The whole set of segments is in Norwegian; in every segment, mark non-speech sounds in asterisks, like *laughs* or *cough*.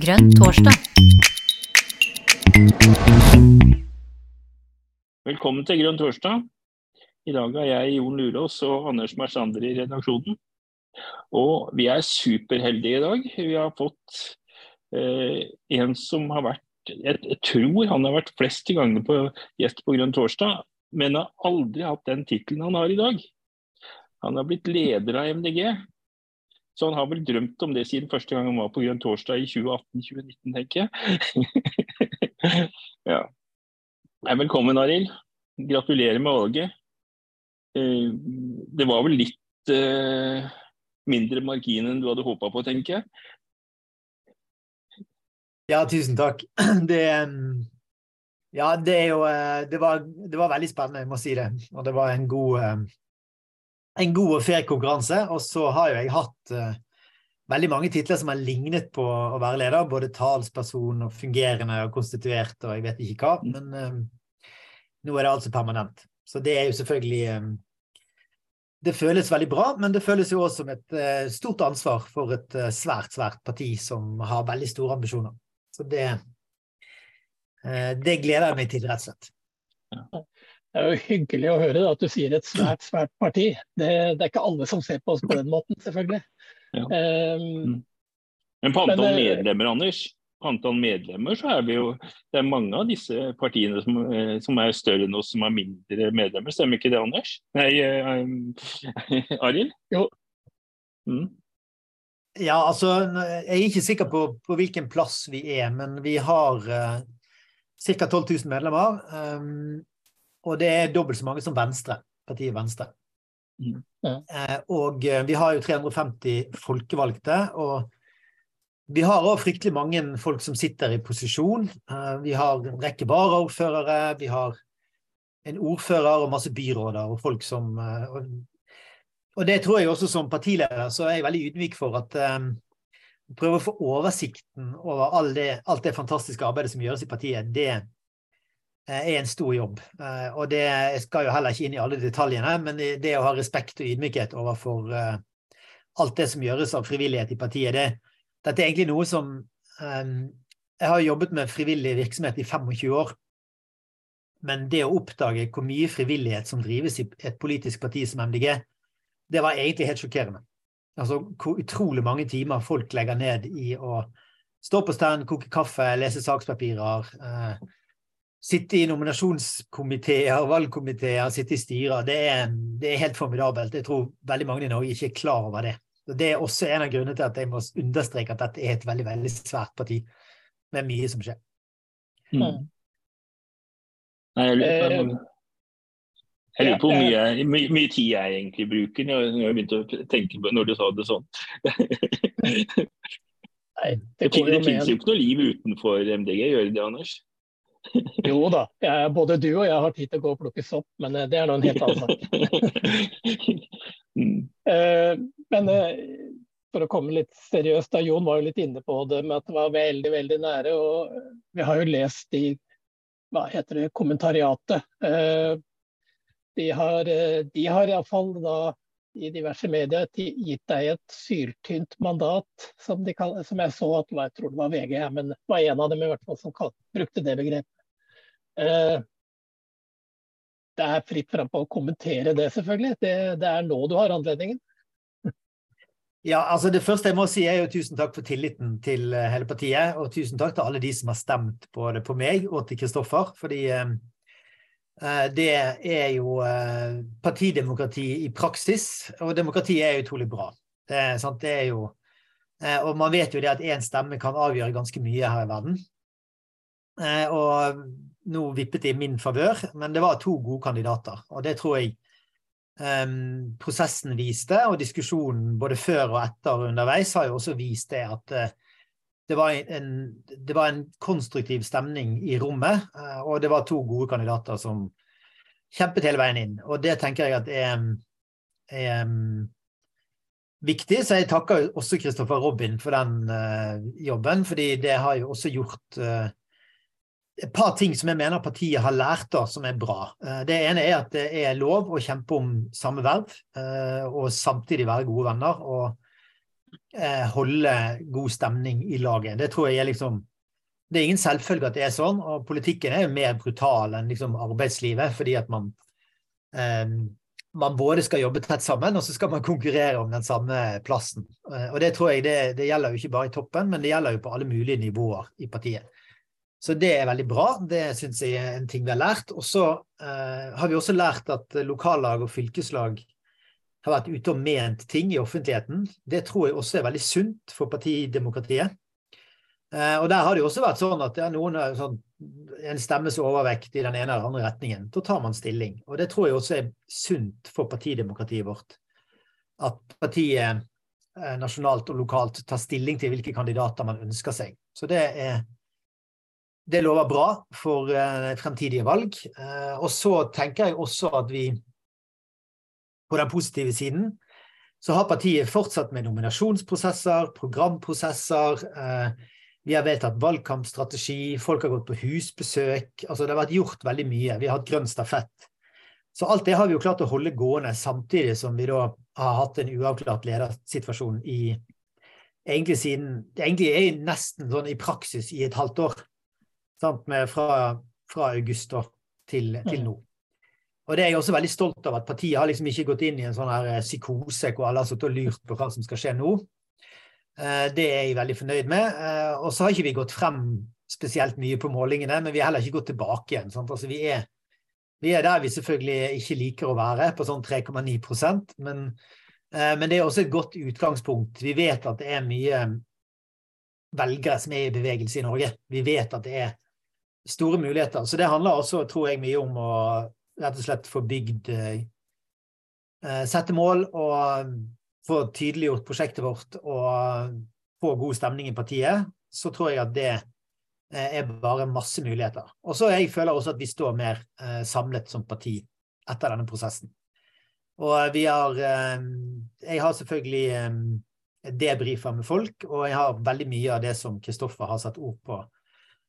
Grønn torsdag. Velkommen til Grønn torsdag. I dag er jeg Jon Lurås og Anders Marsander i redaksjonen. Og vi er superheldige i dag. Vi har fått eh, en som har vært jeg, jeg, tror han har vært flest ganger på gjest på Grønn torsdag, men har aldri hatt den tittelen han har i dag. Han har blitt leder av MDG. Så han har vel drømt om det siden første gang han var på Grønn torsdag i 2018-2019, tenker jeg. *laughs* ja. Velkommen, Arild. Gratulerer med valget. Eh, det var vel litt uh, mindre margin enn du hadde håpa på, tenker jeg. Ja, tusen takk. *clears throat* Det, ja, det er jo eh, det var, det var, veldig spennende, jeg må si det. Og det var en god, en god og fair konkurranse. Og så har jo jeg hatt veldig mange titler som har lignet på å være leder. Både talsperson og fungerende og konstituert og jeg vet ikke hva. Men uh, nå er det altså permanent. Så det er jo selvfølgelig um, Det føles veldig bra, men det føles jo også som et uh, stort ansvar for et uh, svært, svært parti som har veldig store ambisjoner. Så det, uh, det gleder jeg meg til, rett og slett. Det er jo hyggelig å høre da, at du sier et svært, svært parti. Det, det, er ikke alle som ser på oss på den måten, selvfølgelig. Ja. Um, men på antall men, medlemmer, Anders, på antall medlemmer så er vi jo Det er mange av disse partiene som, som er større enn oss, som har mindre medlemmer. Stemmer ikke det, Anders? Nei, um, *laughs* Arild? Jo. Mm. Ja, altså Jeg er ikke sikker på, på, hvilken plass vi er, men vi har uh, ca. 12 000 medlemmer. Um, og det er dobbelt så mange som Venstre, partiet Venstre. Mm. Eh, og eh, vi har jo 350 folkevalgte. og vi har òg fryktelig mange folk som sitter i posisjon. Eh, vi har en rekke varaordførere, vi har en ordfører og masse byråder og folk som og, og det tror jeg også som partileder så er jeg veldig ydmyk for at prøve å få oversikten over all det, alt det fantastiske arbeidet som gjøres i partiet, det, Eh, er en stor jobb. Eh, og det jeg skal jo heller ikke inn i alle detaljene, men det å ha respekt og ydmykhet overfor eh, alt det som gjøres av frivillighet i partiet, det, dette er egentlig noe som Jeg har jobbet med frivillig virksomhet i 25 år. Men det å oppdage hvor mye frivillighet som drives i et politisk parti som MDG, det var egentlig helt sjokkerende. Altså hvor utrolig mange timer folk legger ned i å stå på stand, koke kaffe, lese sakspapirer, eh, sitte i nominasjonskomiteer, valgkomiteer, sitte i styrer, det er, det er, helt formidabelt. Jeg tror veldig mange i Norge ikke er klar over det. Det er også en av grunnene til at jeg må understreke at dette er et veldig veldig svært parti med mye som skjer. Mm. mm. Jeg lurer på hvor mye, mye, mye, tid jeg egentlig bruker når jeg begynte å tenke på når du sa det sånn. Nei, det, det finnes jo ikke noe liv utenfor MDG, gjør det, Anders? Jo da, jeg, både du og jeg har tid til å gå og plukke sopp, men eh, det er nå en helt annen sak. *laughs* Eh, men eh, for å komme litt seriøst, da, Jon var jo litt inne på det med at det var veldig veldig nære. og Vi har jo lest i hva heter det, kommentariatet. De har, de har iallfall da i diverse medier gitt deg et syltynt mandat, som, de kall, som jeg så at jeg tror det var VG, men det var en av dem i hvert fall som brukte det begrepet. Eh, det er fritt fram på å kommentere det, selvfølgelig. Det, det, er nå du har anledningen. Ja, altså Det første jeg må si, er jo tusen takk for tilliten til eh, hele partiet. Og tusen takk til alle de som har stemt både på meg og til Kristoffer. Fordi eh, det er jo eh, partidemokrati i praksis, og demokrati er utrolig bra. Det, det er jo eh, Og man vet jo det at én stemme kan avgjøre ganske mye her i verden. og nå vippet det i min favør, men det var to gode kandidater. Og det tror jeg um, prosessen viste, og diskusjonen både før og etter og underveis har jo også vist det at det, var en, det var en, konstruktiv stemning i rommet, uh, og det var to gode kandidater som kjempet hele veien inn. Og det tenker jeg at er, er viktig, så jeg takker også Kristoffer Robin for den uh, jobben, fordi det har jo også gjort uh, et par ting som jeg mener partiet har lært da, som er bra. Uh, det ene er at det er lov å kjempe om samme verv, eh, og samtidig være gode venner. og eh, holde god stemning i laget. Det tror jeg er liksom Det er ingen selvfølge at det er sånn, og politikken er jo mer brutal enn liksom arbeidslivet, fordi at man eh, man både skal jobbe tett sammen, og så skal man konkurrere om den samme plassen. Eh, og det tror jeg det, det gjelder jo ikke bare i toppen, men det gjelder jo på alle mulige nivåer i partiet. Så det er veldig bra. Det syns jeg er en ting vi har lært. Og så eh, har vi også lært at lokallag og fylkeslag har vært ute og ment ting i offentligheten. Det tror jeg også er veldig sunt for partidemokratiet. Eh, og der har det jo også vært sånn at det er noen sånn, en stemmes overvekt i den ene eller andre retningen. Da tar man stilling. Og det tror jeg også er sunt for partidemokratiet vårt. At partiet eh, nasjonalt og lokalt tar stilling til hvilke kandidater man ønsker seg. Så det er det lover bra for eh, fremtidige valg. Eh, og så tenker jeg også at vi på den positive siden så har partiet fortsatt med nominasjonsprosesser, programprosesser. Eh, vi har vedtatt valgkampstrategi, folk har gått på husbesøk. altså Det har vært gjort veldig mye. Vi har hatt grønn stafett. Så alt det har vi jo klart å holde gående, samtidig som vi da har hatt en uavklart ledersituasjon i egentlig siden Egentlig er nesten sånn i praksis i et halvt år med, fra, fra, august til, til, nå. Og det er jeg også veldig stolt av, at partiet har liksom ikke gått inn i en sånn her eh, psykose hvor alle har sittet og lurt på hva som skal skje nå. Eh, det er jeg veldig fornøyd med. Eh, og så har ikke vi gått frem spesielt mye på målingene, men vi har heller ikke gått tilbake igjen. Altså, vi, er, vi, er, der vi selvfølgelig ikke liker å være, på sånn 3,9 men, men det er også et godt utgangspunkt. Vi vet at det er mye velgere som er i bevegelse i Norge. Vi vet at det er store muligheter. Så det handler også, tror jeg, mye om å rett og slett få bygd eh, Sette mål og få tydeliggjort prosjektet vårt og få god stemning i partiet. Så tror jeg at det eh, er bare masse muligheter. Og så jeg føler også at vi står mer eh, samlet som parti etter denne prosessen. Og vi har Jeg har selvfølgelig debrifer med folk, og jeg har veldig mye av det som Kristoffer har satt ord på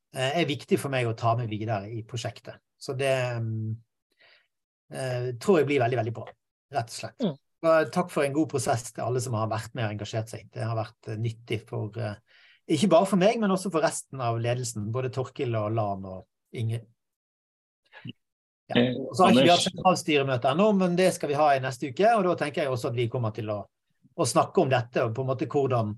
Eh, er viktig for meg å ta med videre i prosjektet. Så det eh, tror jeg blir veldig, veldig bra, rett og slett. Mm. Og takk for en god prosess til alle som har vært med og engasjert seg. Det har vært uh, nyttig for uh, ikke bare for meg, men også for resten av ledelsen. Både Torkil og Lan og Ingrid. Ja. Og så har ikke vi hatt sentralstyremøte ennå, men det skal vi ha i neste uke. Og da tenker jeg også at vi kommer til å, å snakke om dette, og på en måte hvordan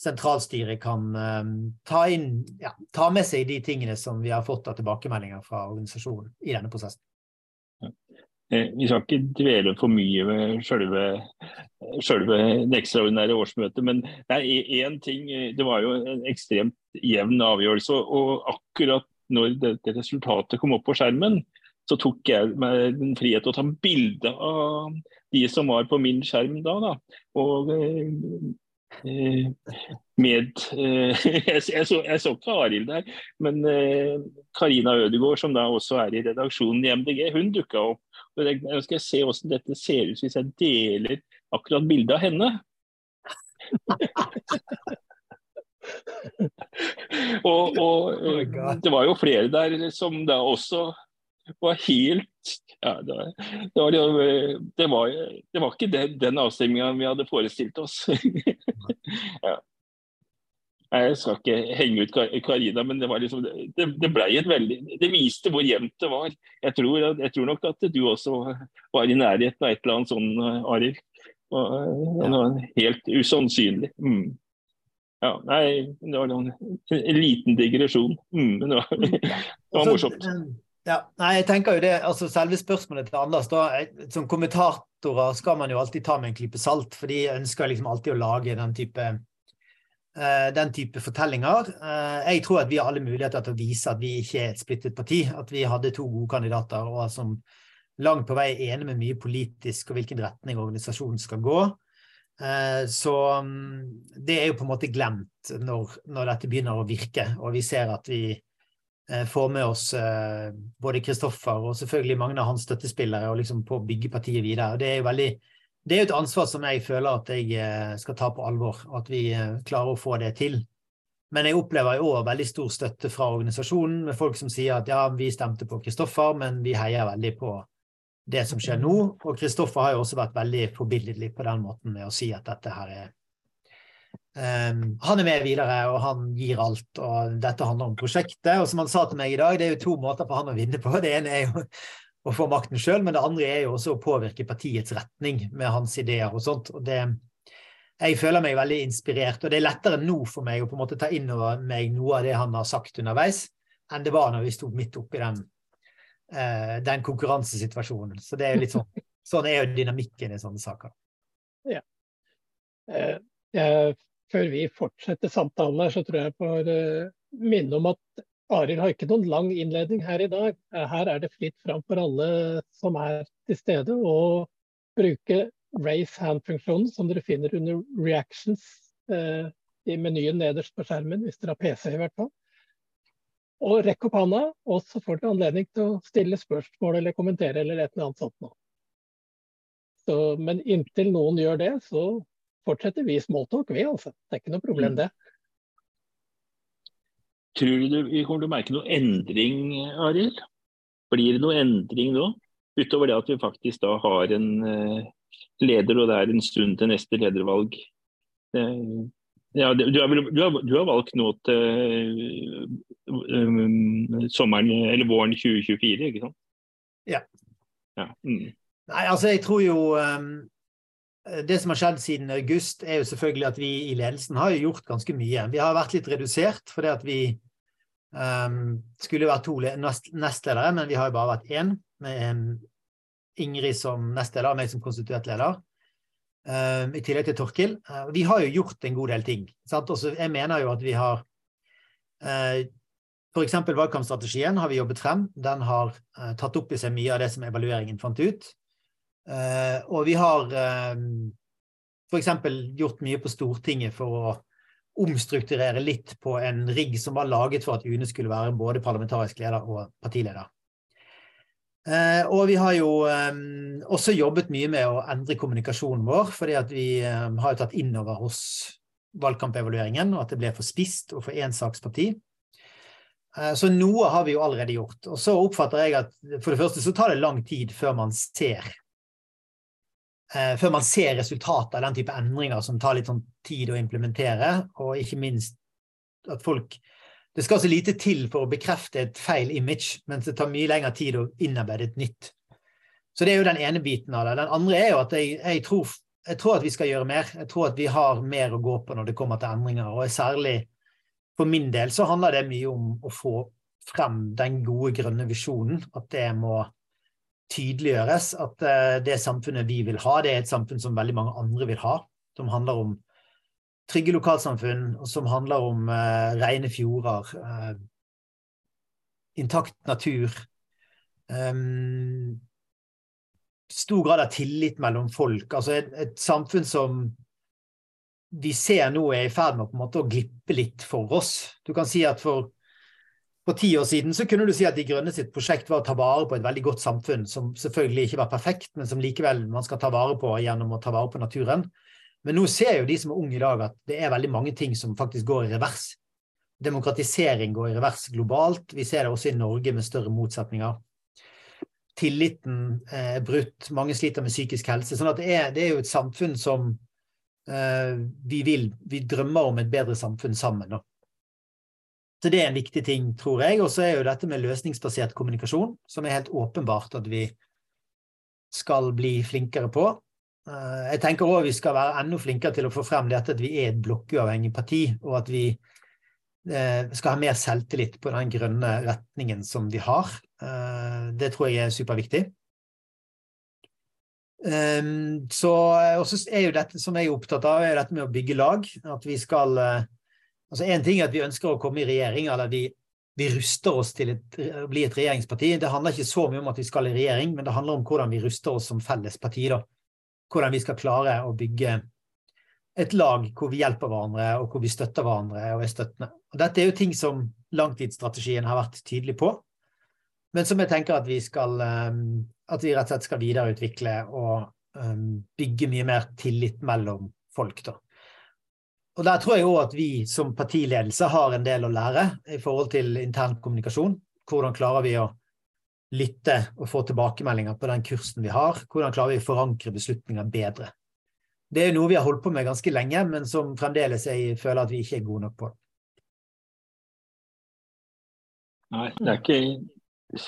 sentralstyret kan um, ta, inn, ja, ta, med seg de tingene som vi har fått av tilbakemeldinger fra organisasjonen i denne prosessen. Eh, vi skal ikke dvele for mye ved selve, selve det ekstraordinære årsmøtet, men det er én ting. Det var jo en ekstremt jevn avgjørelse. Og akkurat når dette resultatet kom opp på skjermen, så tok jeg meg den frihet å ta bilde av de som var på min skjerm da. da. Og eh, Eh, med eh, *laughs* jeg, så, jeg så ikke Arild der, men eh, Karina Ødegaard, som da også er i redaksjonen i MDG, hun dukka opp. og Jeg skal se hvordan dette ser ut hvis jeg deler akkurat bildet av henne. *laughs* og, og oh det var jo flere der som da også var helt ja, det, var, det, var, det, var, det, var, ikke den, den avstemninga vi hadde forestilt oss. *laughs* ja. Jeg skal ikke henge ut Karina, men det, var liksom, det, det ble et veldig Det viste hvor jevnt det var. Jeg tror, jeg tror, nok at du også var i nærheten av et eller annet sånn, Arild. Det var helt usannsynlig. Mm. Ja, nei, det var en, en liten digresjon. Mm, men det var, *laughs* det var morsomt. Ja, nei, jeg tenker jo det, altså Selve spørsmålet til Anders da, Som kommentatorer skal man jo alltid ta med en klype salt, for de ønsker liksom alltid å lage den type, uh, den type fortellinger. Uh, jeg tror at vi har alle muligheter til å vise at vi ikke er et splittet parti. At vi hadde to gode kandidater og som langt på vei er enige med mye politisk og hvilken retning organisasjonen skal gå. Uh, så um, det er jo på en måte glemt når, når dette begynner å virke, og vi ser at vi Eh, får med oss eh, både Kristoffer og selvfølgelig mange av hans støttespillere og liksom på å bygge partiet videre. Det er jo veldig, det er et ansvar som jeg føler at jeg eh, skal ta på alvor, at vi klarer å få det til. Men jeg opplever i år veldig stor støtte fra organisasjonen, med folk som sier at ja, vi stemte på Kristoffer, men vi heier veldig på det som skjer nå. Og Kristoffer har jo også vært veldig forbilledlig på den måten med å si at dette her er Um, han er med videre, og han gir alt. og Dette handler om prosjektet. og som han sa til meg i dag, Det er jo to måter for han å vinne på. Det ene er jo å få makten sjøl, men det andre er jo også å påvirke partiets retning med hans ideer og sånt. og det jeg føler meg veldig inspirert, og det er lettere nå for meg å på en måte ta inn over meg noe av det han har sagt underveis, enn det var når vi sto midt oppi den, uh, den konkurransesituasjonen. Så det er jo litt sånn, *laughs* sånn er jo dynamikken i sånne saker. Ja. Uh, jeg, før vi fortsetter samtalen her, så tror jeg får uh, minne om at Arild har ikke noen lang innledning her i dag. Her er det fritt fram for alle som er til stede, å bruke raise hand-funksjonen som dere finner under reactions eh, i menyen nederst på skjermen, hvis dere har PC i hvert fall. Og rekk opp hånda, og så får dere anledning til å stille spørsmål eller kommentere eller et eller annet sånt noe. Så, men inntil noen gjør det, så fortsetter vi smalltalk, vi altså. Det er ikke noe problem, mm. det. Tror du vi kommer til å merke noe endring, Arild? Blir det noe endring nå? Utover det at vi faktisk da har en uh, leder, og det er en stund til neste ledervalg. Ja, du, har, du, har, du, har, valgt nå til um, sommeren, eller våren 2024, ikke sant? Ja. ja. Mm. Nei, altså jeg tror jo um, Det som har skjedd siden august, er jo selvfølgelig at vi i ledelsen har gjort ganske mye. Vi har vært litt redusert fordi at vi um, skulle vært to nestledere, men vi har jo bare vært én. med Ingrid som nestleder og meg som konstituert leder. Um, I tillegg til Torkil. Uh, vi har jo gjort en god del ting. Også, jeg mener jo at vi har uh, F.eks. valgkampstrategien har vi jobbet frem. Den har uh, tatt opp i seg mye av det som evalueringen fant ut. Uh, og vi har uh, f.eks. gjort mye på Stortinget for å omstrukturere litt på en rigg som var laget for at UNE skulle være både parlamentarisk leder og partileder. Uh, og vi har jo um, også jobbet mye med å endre kommunikasjonen vår, fordi at vi um, har jo tatt inn over hos valgkampevalueringen og at det ble for spist og for ensaksparti. Eh, så noe har vi jo allerede gjort. Og så oppfatter jeg at for det første så tar det lang tid før man ser eh, før man ser resultatet av den type endringer som tar litt sånn tid å implementere, og ikke minst at folk det skal så lite til for å bekrefte et feil image, mens det tar mye lengre tid å innarbeide et nytt. Så det er jo den ene biten av det. Den andre er jo at jeg, jeg, tror, jeg, tror, at vi skal gjøre mer. Jeg tror at vi har mer å gå på når det kommer til endringer. Og særlig for min del så handler det mye om å få frem den gode, grønne visjonen. At det må tydeliggjøres. At eh, det samfunnet vi vil ha, det er et samfunn som veldig mange andre vil ha. Som handler om trygge lokalsamfunn og som handler om uh, rene fjorder, uh, intakt natur. Um, stor grad av tillit mellom folk. Altså et, et, samfunn som vi ser nå er i ferd med en måte å glippe litt for oss. Du kan si at for, for ti år siden så kunne du si at De Grønne sitt prosjekt var å ta vare på et veldig godt samfunn, som selvfølgelig ikke var perfekt, men som likevel man skal ta vare på gjennom å ta vare på naturen. Men nå ser jo de som er unge i dag, at det er veldig mange ting som faktisk går i revers. Demokratisering går i revers globalt. Vi ser det også i Norge med større motsetninger. Tilliten er brutt. Mange sliter med psykisk helse. sånn at det er, det er jo et samfunn som uh, vi vil Vi drømmer om et bedre samfunn sammen. Da. Så det er en viktig ting, tror jeg. Og så er jo dette med løsningsbasert kommunikasjon, som er helt åpenbart at vi skal bli flinkere på. Eh, jeg tenker òg vi skal være enda flinkere til å få frem dette at vi er et blokkuavhengig parti, og at vi eh, skal ha mer selvtillit på den grønne retningen som vi har. Eh, det tror jeg er superviktig. Ehm, så er jo dette som jeg er opptatt av, er dette med å bygge lag. At vi skal Altså Én ting er at vi ønsker å komme i regjering, eller vi, vi ruster oss til et, å bli et regjeringsparti. Det handler ikke så mye om at vi skal i regjering, men det handler om hvordan vi ruster oss som felles parti. da hvordan vi skal klare å bygge et lag hvor vi hjelper hverandre, og hvor vi støtter hverandre og er støttende. Og dette er jo ting som langtidsstrategien har vært tydelig på, men som jeg tenker at vi skal um, at vi rett og slett skal videreutvikle og um, bygge mye mer tillit mellom folk. da. Og Der tror jeg òg at vi som partiledelse har en del å lære i forhold til intern kommunikasjon. Hvordan klarer vi å lytte og få tilbakemeldinger på den kursen vi har? Hvordan klarer vi å forankre beslutninger bedre? det er noe vi har holdt på med ganske lenge, men som fremdeles jeg føler at vi ikke er gode nok på. Nei, det er ikke,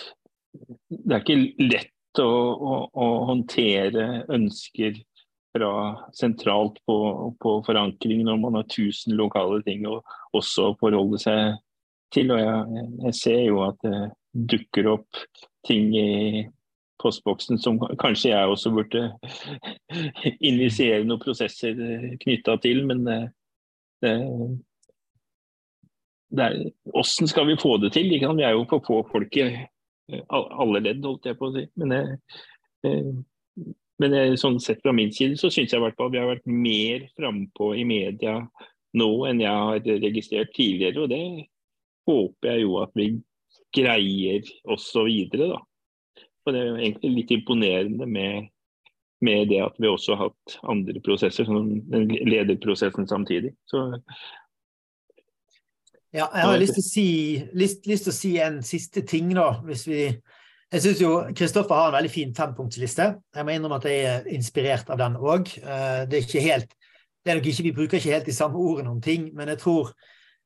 det er ikke lett å, å, å håndtere ønsker fra sentralt på, på, forankring når man har tusen lokale ting å også forholde seg til. Og jeg, jeg ser jo at det dukker opp ting i postboksen som kanskje jeg også burde *laughs* initiere noen prosesser knytta til. Men det, det, det er, hvordan skal vi få det til? Vi er jo for få folk i alle ledd, holdt jeg på å si. Men, jeg, men sånn sett fra min side så syns jeg i hvert fall vi har vært mer frampå i media nå enn jeg har registrert tidligere. Og det håper jeg jo at vi greier også videre, da. Og det er jo egentlig litt imponerende med, med det at vi også har hatt andre prosesser, som den lederprosessen samtidig. Så, ja, jeg har lyst til, å si, lyst, lyst til å si en siste ting, da. Hvis vi jeg syns jo Kristoffer har en veldig fin fempunktsliste. Jeg må innrømme at jeg er inspirert av den òg. Eh, det er ikke helt det er nok ikke, Vi bruker ikke helt de samme ordene om ting, men jeg tror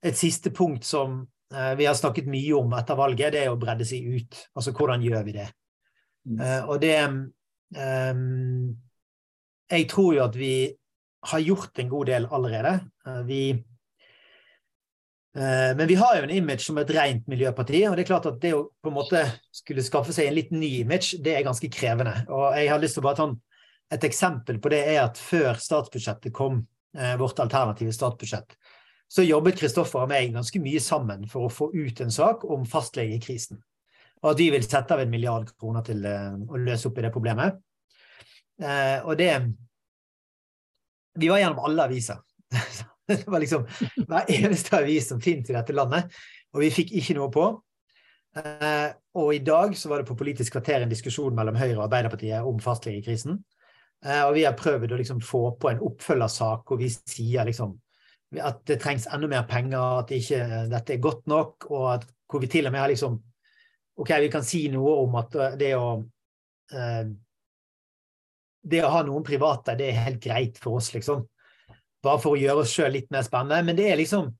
et siste punkt som uh, vi har snakket mye om etter valget, det er å bredde seg ut. Altså hvordan gjør vi det? Mm. og det um, Jeg tror jo at vi har gjort en god del allerede. Vi men vi har jo en image som et rent miljøparti, og det er klart at det å på en måte skulle skaffe seg en litt ny image, det er ganske krevende. Og jeg har lyst til å bare ta et eksempel på det er at før statsbudsjettet kom, Eh, vårt alternative statsbudsjett, så jobbet Kristoffer og meg ganske mye sammen for å få ut en sak om fastlegekrisen. Og at vi vil sette av en milliard kroner til eh, å løse opp i det problemet. Eh, og det Vi var gjennom alle aviser. *laughs* *laughs* Det var liksom hver eneste avis som fins i dette landet, og vi fikk ikke noe på. Og i dag så var det på Politisk kvarter en diskusjon mellom Høyre og Arbeiderpartiet om fastlegekrisen. Eh, og vi har prøvd å liksom få på en oppfølgersak hvor vi sier liksom at det trengs enda mer penger, at ikke, dette er godt nok, og at, hvor vi til og med har liksom OK, vi kan si noe om at eh, det å eh, Det å ha noen private, det er helt greit for oss, liksom. Bare for å gjøre oss sjøl litt mer spennende. Men det er liksom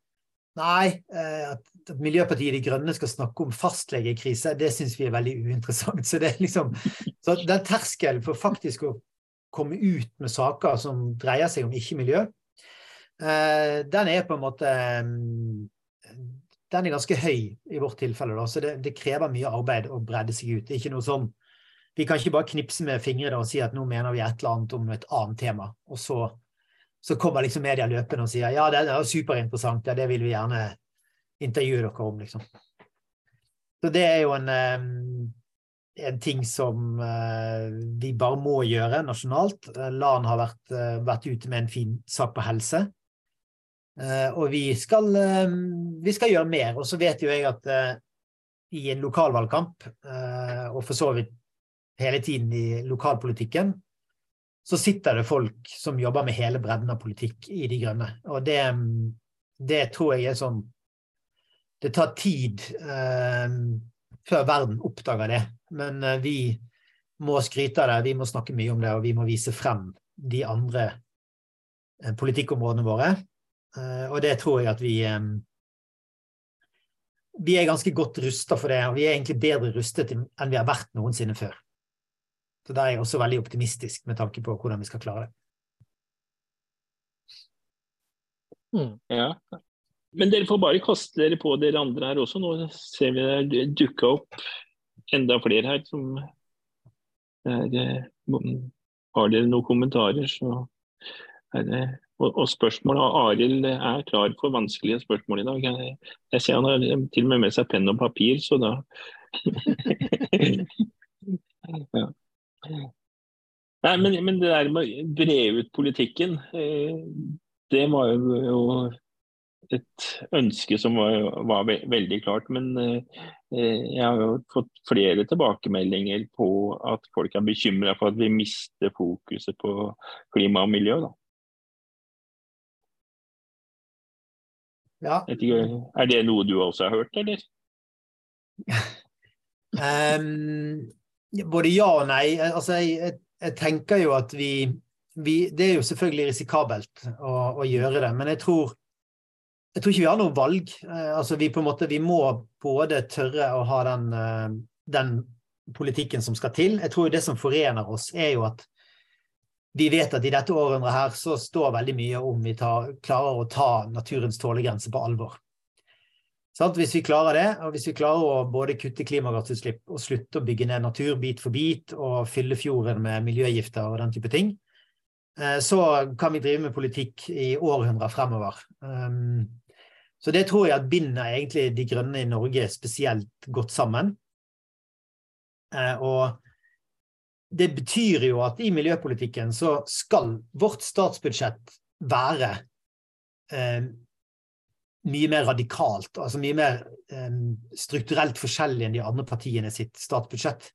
Nei, eh, at, at Miljøpartiet De Grønne skal snakke om fastlegekrise, det syns vi er veldig uinteressant. Så det er liksom så den terskelen for faktisk å komme ut med saker som dreier seg om ikke-miljø, eh, den er på en måte mm, Den er ganske høy i vårt tilfelle, da, så det, det, krever mye arbeid å bredde seg ut. Det er ikke noe sånn Vi kan ikke bare knipse med fingrene og si at nå mener vi et eller annet om et annet tema, og så, så kommer liksom media løpende og sier ja, det er superinteressant, ja, det vil vi gjerne intervjue dere om, liksom. Så det er jo en um, en ting som uh, vi bare må gjøre nasjonalt. LAN har vært, uh, vært, ute med en fin sak på helse. og vi skal, vi skal, gjøre mer. Og så vet jo jeg at i en lokalvalgkamp, og for så vidt hele tiden i lokalpolitikken, så sitter det folk som jobber med hele bredden av politikk i De grønne. Og det, det tror jeg er sånn Det tar tid før verden oppdager det. Men eh, vi må skryte av det, vi må snakke mye om det, og vi må vise frem de andre eh, politikkområdene våre. Uh, og det tror jeg at vi um, Vi er ganske godt rusta for det, og vi er egentlig bedre rustet enn vi har vært noensinne før. Så der er jeg også veldig optimistisk med tanke på hvordan vi skal klare det. Mm. Ja, men dere får bare kaste dere på dere andre her også. Nå ser vi det dukke opp enda flere her som er, Har dere noen kommentarer, så er det og, og spørsmål, og Arild er klar for vanskelige spørsmål i dag. Jeg, jeg ser han har til og med med seg penn og papir, så da *laughs* ja. Nei, men, men, det der med å bre ut politikken, eh, det var jo et ønske som var, var veldig klart. Men eh, jeg har jo fått flere tilbakemeldinger på at folk er bekymra for at vi mister fokuset på klima og miljø. Da. Ja. Er det noe du også har hørt, eller? um, *laughs* både ja og nei. Altså, jeg, jeg, tenker jo at vi vi, Det er jo selvfølgelig risikabelt å, å, gjøre det, men jeg tror, jeg tror ikke vi har noe valg. Eh, altså vi, måte, vi må både tørre å ha den, eh, den politikken som skal til. Jeg tror det som forener oss, er jo at vi vet at i dette århundret her så står veldig mye om vi tar, klarer å ta naturens tålegrense på alvor. Sant? Hvis vi klarer det, og hvis vi klarer å både kutte klimagassutslipp og slutte å bygge ned natur bit for bit og fylle fjorden med miljøgifter og den type ting, eh, så kan vi drive med politikk i århundrer fremover. Um, så det tror jeg at binder egentlig De grønne i Norge spesielt godt sammen. Eh, og det betyr jo at i miljøpolitikken så skal vårt statsbudsjett være eh, mye mer radikalt, altså mye mer um, strukturelt forskjellig enn de andre partiene sitt statsbudsjett.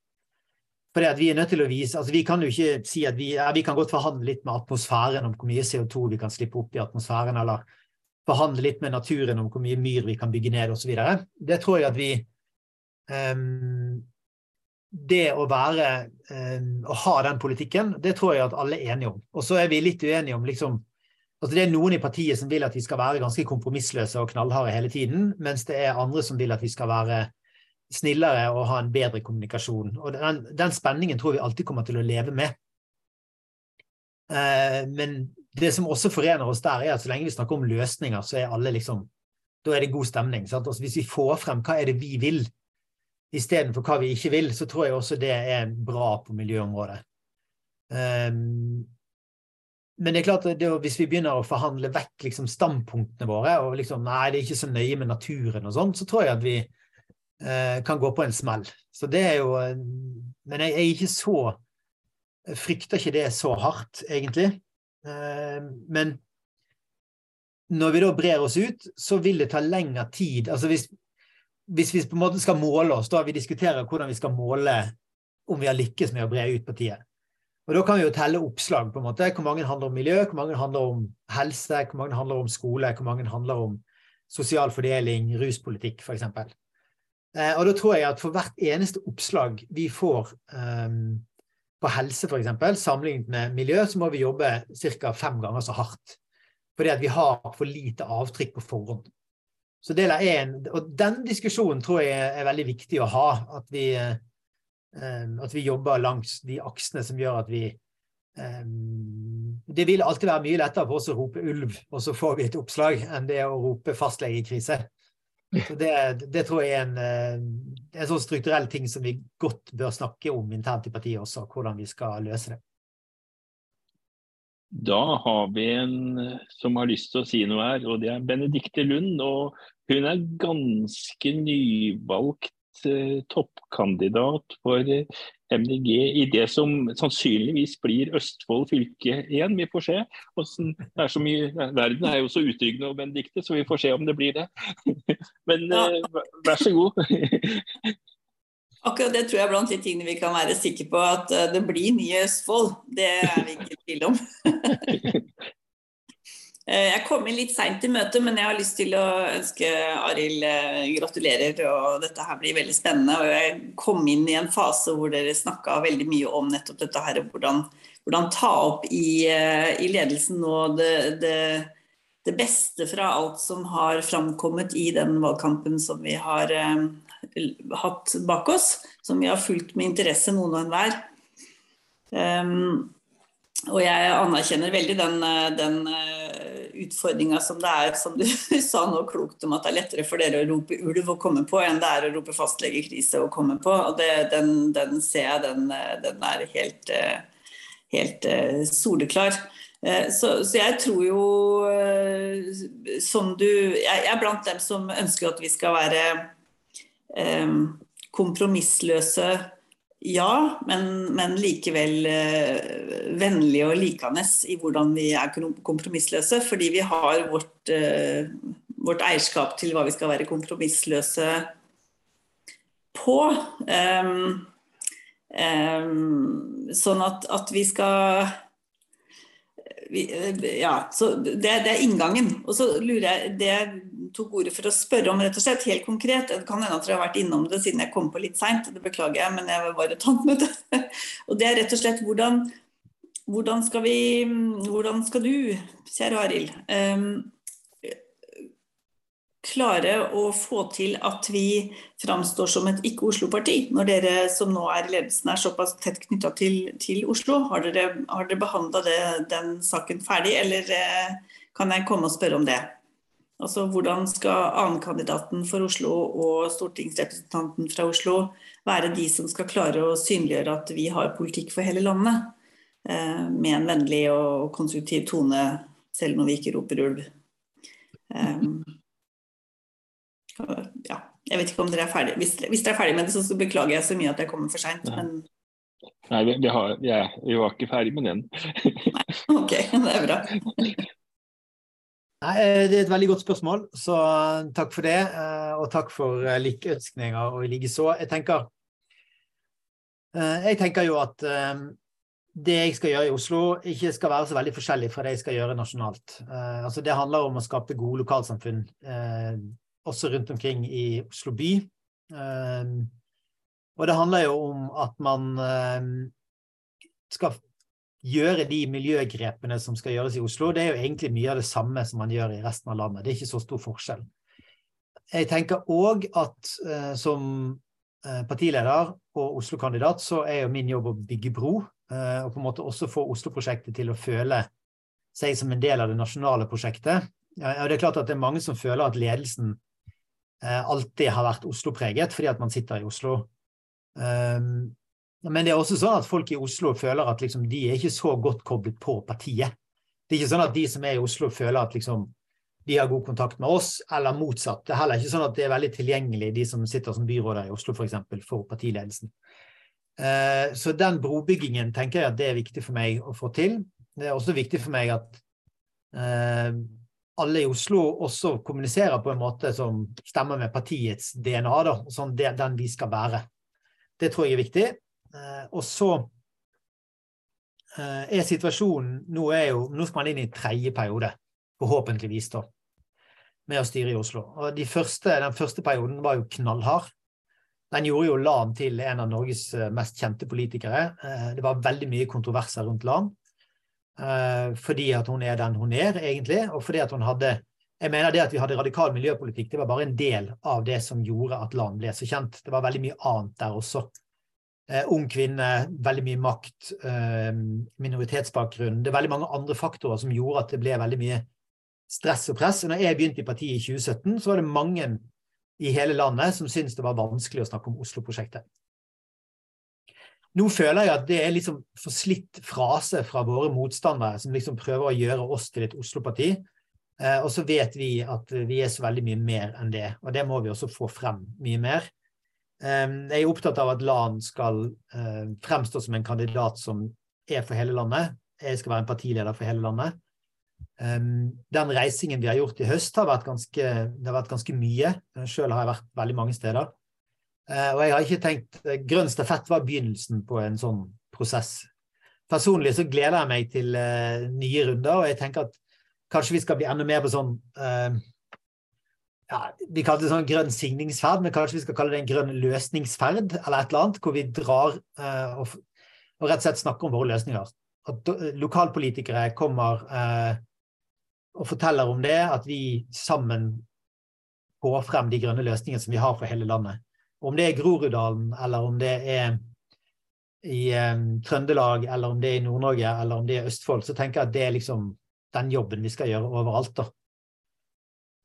Fordi at Vi er nødt til å vise, altså vi kan jo ikke si at vi, ja, vi kan godt forhandle litt med atmosfæren om hvor mye CO2 vi kan slippe opp i atmosfæren, eller forhandle litt med naturen om hvor mye myr vi kan bygge ned osv. Det tror jeg at vi um, Det å være um, å ha den politikken, det tror jeg at alle er enige om. Og så er vi litt uenige om liksom Altså det er noen i partiet som vil at vi skal være ganske kompromissløse og knallharde hele tiden, mens det er andre som vil at vi skal være snillere og ha en bedre kommunikasjon. Og den, den spenningen tror vi alltid kommer til å leve med. Eh, men det som også forener oss der, er at så lenge vi snakker om løsninger, så er alle liksom Da er det god stemning. Altså hvis vi får frem hva er det vi vil, istedenfor hva vi ikke vil, så tror jeg også det er bra på miljøområdet. Um, men det er klart at det, hvis vi begynner å forhandle vekk liksom, standpunktene våre, og liksom nei, det er ikke så nøye med naturen og sånn, så tror jeg at vi eh, kan gå på en smell. Så det er jo eh, Men jeg er ikke så jeg frykter ikke det så hardt, egentlig. Eh, men når vi da brer oss ut, så vil det ta lengre tid. Altså hvis, hvis vi på en måte skal måle oss, da vi diskuterer hvordan vi skal måle om vi har lykkes med å bre ut partiet, og Da kan vi jo telle oppslag. på en måte. Hvor mange handler om miljø, hvor mange handler om helse, hvor mange handler om skole, hvor mange handler om sosial fordeling, ruspolitikk f.eks. Eh, og da tror jeg at for hvert eneste oppslag vi får um, på helse f.eks., sammenlignet med miljø, så må vi jobbe ca. fem ganger så hardt. Fordi at vi har for lite avtrykk på forhånd. Så det er en, og Den diskusjonen tror jeg er veldig viktig å ha. At vi, eh, at vi jobber langs de aksene som gjør at vi ehm, Det vil alltid være mye lettere for oss å rope ulv, og så får vi et oppslag, enn det å rope fastlegekrise. Så det, det, tror jeg er en, eh, en sånn strukturell ting som vi godt bør snakke om internt i partiet også, hvordan vi skal løse det. Da har vi en som har lyst til å si noe her, og det er Benedicte Lund. og Hun er ganske nyvalgt Eh, toppkandidat for eh, MDG i det som sannsynligvis blir Østfold fylke igjen. Vi får se. Det er så mye, verden er jo så utrygg nå, Benedicte, så vi får se om det blir det. *laughs* Men eh, vær så god. Akkurat det tror jeg er blant de tingene vi kan være sikre på at det blir nye Østfold. Det er vi ikke i tvil om. *laughs* Eh, jeg kom inn litt seint i møtet, men jeg har lyst til å ønske Arild eh, gratulerer. og Dette her blir veldig spennende. og Jeg kom inn i en fase hvor dere snakka veldig mye om nettopp dette her, hvordan, hvordan ta opp i, eh, i ledelsen nå det, det, det, beste fra alt som har framkommet i den valgkampen som vi har uh, hatt bak oss. Som vi har fulgt med interesse, noen og enhver. Um, og jeg anerkjenner veldig den, den utfordringa som det er, som du *laughs* sa nå klokt om at det er lettere for dere å rope ulv og komme på, enn det er å rope fastlegekrise og komme på. Og det, den, den, ser jeg, den, den er helt, helt soleklar. Eh, så, så, jeg tror jo, eh, som du Jeg er blant dem som ønsker at vi skal være eh, kompromissløse ja, men, men likevel eh, vennlige og likende i hvordan vi er kompromissløse. Fordi vi har vårt, eh, vårt, eierskap til hva vi skal være kompromissløse på. Um, um, sånn at, at, vi skal vi, Ja, så det, det, er inngangen. Og så lurer jeg det tok ordet for å spørre om, rett og slett, helt konkret. Det kan hende at dere har vært innom det siden jeg kom på litt seint, det beklager jeg, men jeg var bare tatt med det. *laughs* Og det er rett og slett hvordan hvordan skal vi Hvordan skal du, kjære Arild, um, klare å få til at vi framstår som et ikke-Oslo-parti, når dere som nå er i ledelsen er såpass tett knytta til, til, Oslo? Har dere, har dere behandla den saken ferdig, eller eh, kan jeg komme og spørre om det? Altså, Hvordan skal annenkandidaten for Oslo og stortingsrepresentanten fra Oslo være de som skal klare å synliggjøre at vi har politikk for hele landet? Eh, med en vennlig og konstruktiv tone, selv når vi ikke roper ulv. Um, ja, jeg vet ikke om dere er ferdige. Hvis, hvis dere er ferdige med det, så beklager jeg så mye at jeg kommer for seint. Men... Nei, vi, vi, har, ja, vi, var ikke ferdig med den. *laughs* Nei, ok, det er bra. *laughs* Nei, eh, Det er et veldig godt spørsmål, så eh, takk for det. Eh, og takk for lykkeønskninger og likeså. Jeg tenker jeg tenker jo at det jeg skal gjøre i Oslo, ikke skal være så veldig forskjellig fra det jeg skal gjøre nasjonalt. Altså, det handler om å skape gode lokalsamfunn også rundt omkring i Oslo by. Og det handler jo om at man skal gjøre de miljøgrepene som skal gjøres i Oslo. Det er jo egentlig mye av det samme som man gjør i resten av landet. Det er ikke så stor forskjell. Jeg tenker òg at eh, som eh, partileder og Oslo-kandidat, så er jo min jobb å bygge bro. Eh, og på en måte også få Oslo-prosjektet til å føle seg som en del av det nasjonale prosjektet. Ja, det er klart at det er mange som føler at ledelsen Eh, alltid har vært Oslo-preget, fordi at man sitter i Oslo. Um, men det er også sånn at folk i Oslo føler at liksom, de er ikke så godt koblet på partiet. Det er ikke sånn at de som er i Oslo, føler at liksom, de har god kontakt med oss, eller motsatt. Det er heller ikke sånn at det er veldig tilgjengelig, de som sitter som byråder i Oslo f.eks., for, eksempel, for partiledelsen. Uh, så den brobyggingen tenker jeg at det er viktig for meg å få til. Det er også viktig for meg at uh, alle i Oslo også kommuniserer på en måte som stemmer med partiets DNA, da, sånn den vi skal være. Det tror jeg er viktig. Eh, og så eh, er situasjonen Nå er jo, nå skal man inn i tredje periode, forhåpentligvis, da, med å styre i Oslo. Og de første, Den første perioden var jo knallhard. Den gjorde jo Lan til en av Norges eh, mest kjente politikere. Det var veldig mye kontroverser rundt Lan. Fordi at hun er den hun er, egentlig. Og fordi at hun hadde Jeg mener det at vi hadde radikal miljøpolitikk, det var bare en del av det som gjorde at land ble så kjent. Det var veldig mye annet der også. Uh, ung kvinne, veldig mye makt, uh, minoritetsbakgrunn. Det er veldig mange andre faktorer som gjorde at det ble veldig mye stress og press. Og når jeg begynte i partiet i 2017, så var det mange i hele landet som syntes det var vanskelig å snakke om Oslo-prosjektet. Nå føler jeg at det er liksom forslitt frase fra våre motstandere, som liksom prøver å gjøre oss til et Oslo-parti. Eh, og så vet vi at vi er så veldig mye mer enn det, og det må vi også få frem mye mer. Eh, jeg er opptatt av at LAN skal eh, fremstå som en kandidat som er for hele landet. Jeg skal være en partileder for hele landet. Eh, den reisingen vi har gjort i høst, har vært ganske, det har vært ganske mye. Sjøl har jeg vært veldig mange steder. Eh, og jeg har ikke tenkt eh, Grønn stafett var begynnelsen på en sånn prosess. Personlig så gleder jeg meg til uh, nye runder, og jeg tenker at kanskje vi skal bli enda mer på sånn ja, Vi kaller det sånn grønn signingsferd, men kanskje vi skal kalle det en grønn løsningsferd, eller et eller annet, hvor vi drar eh, og, og, rett og slett snakker om våre løsninger. At lokalpolitikere kommer og forteller om det, at vi sammen får frem de grønne løsningene som vi har for hele landet. Om det er Groruddalen, eller om det er i um, Trøndelag, eller om det er i Nord-Norge, eller om det er Østfold, så tenker jeg at det er liksom den jobben vi skal gjøre overalt, da.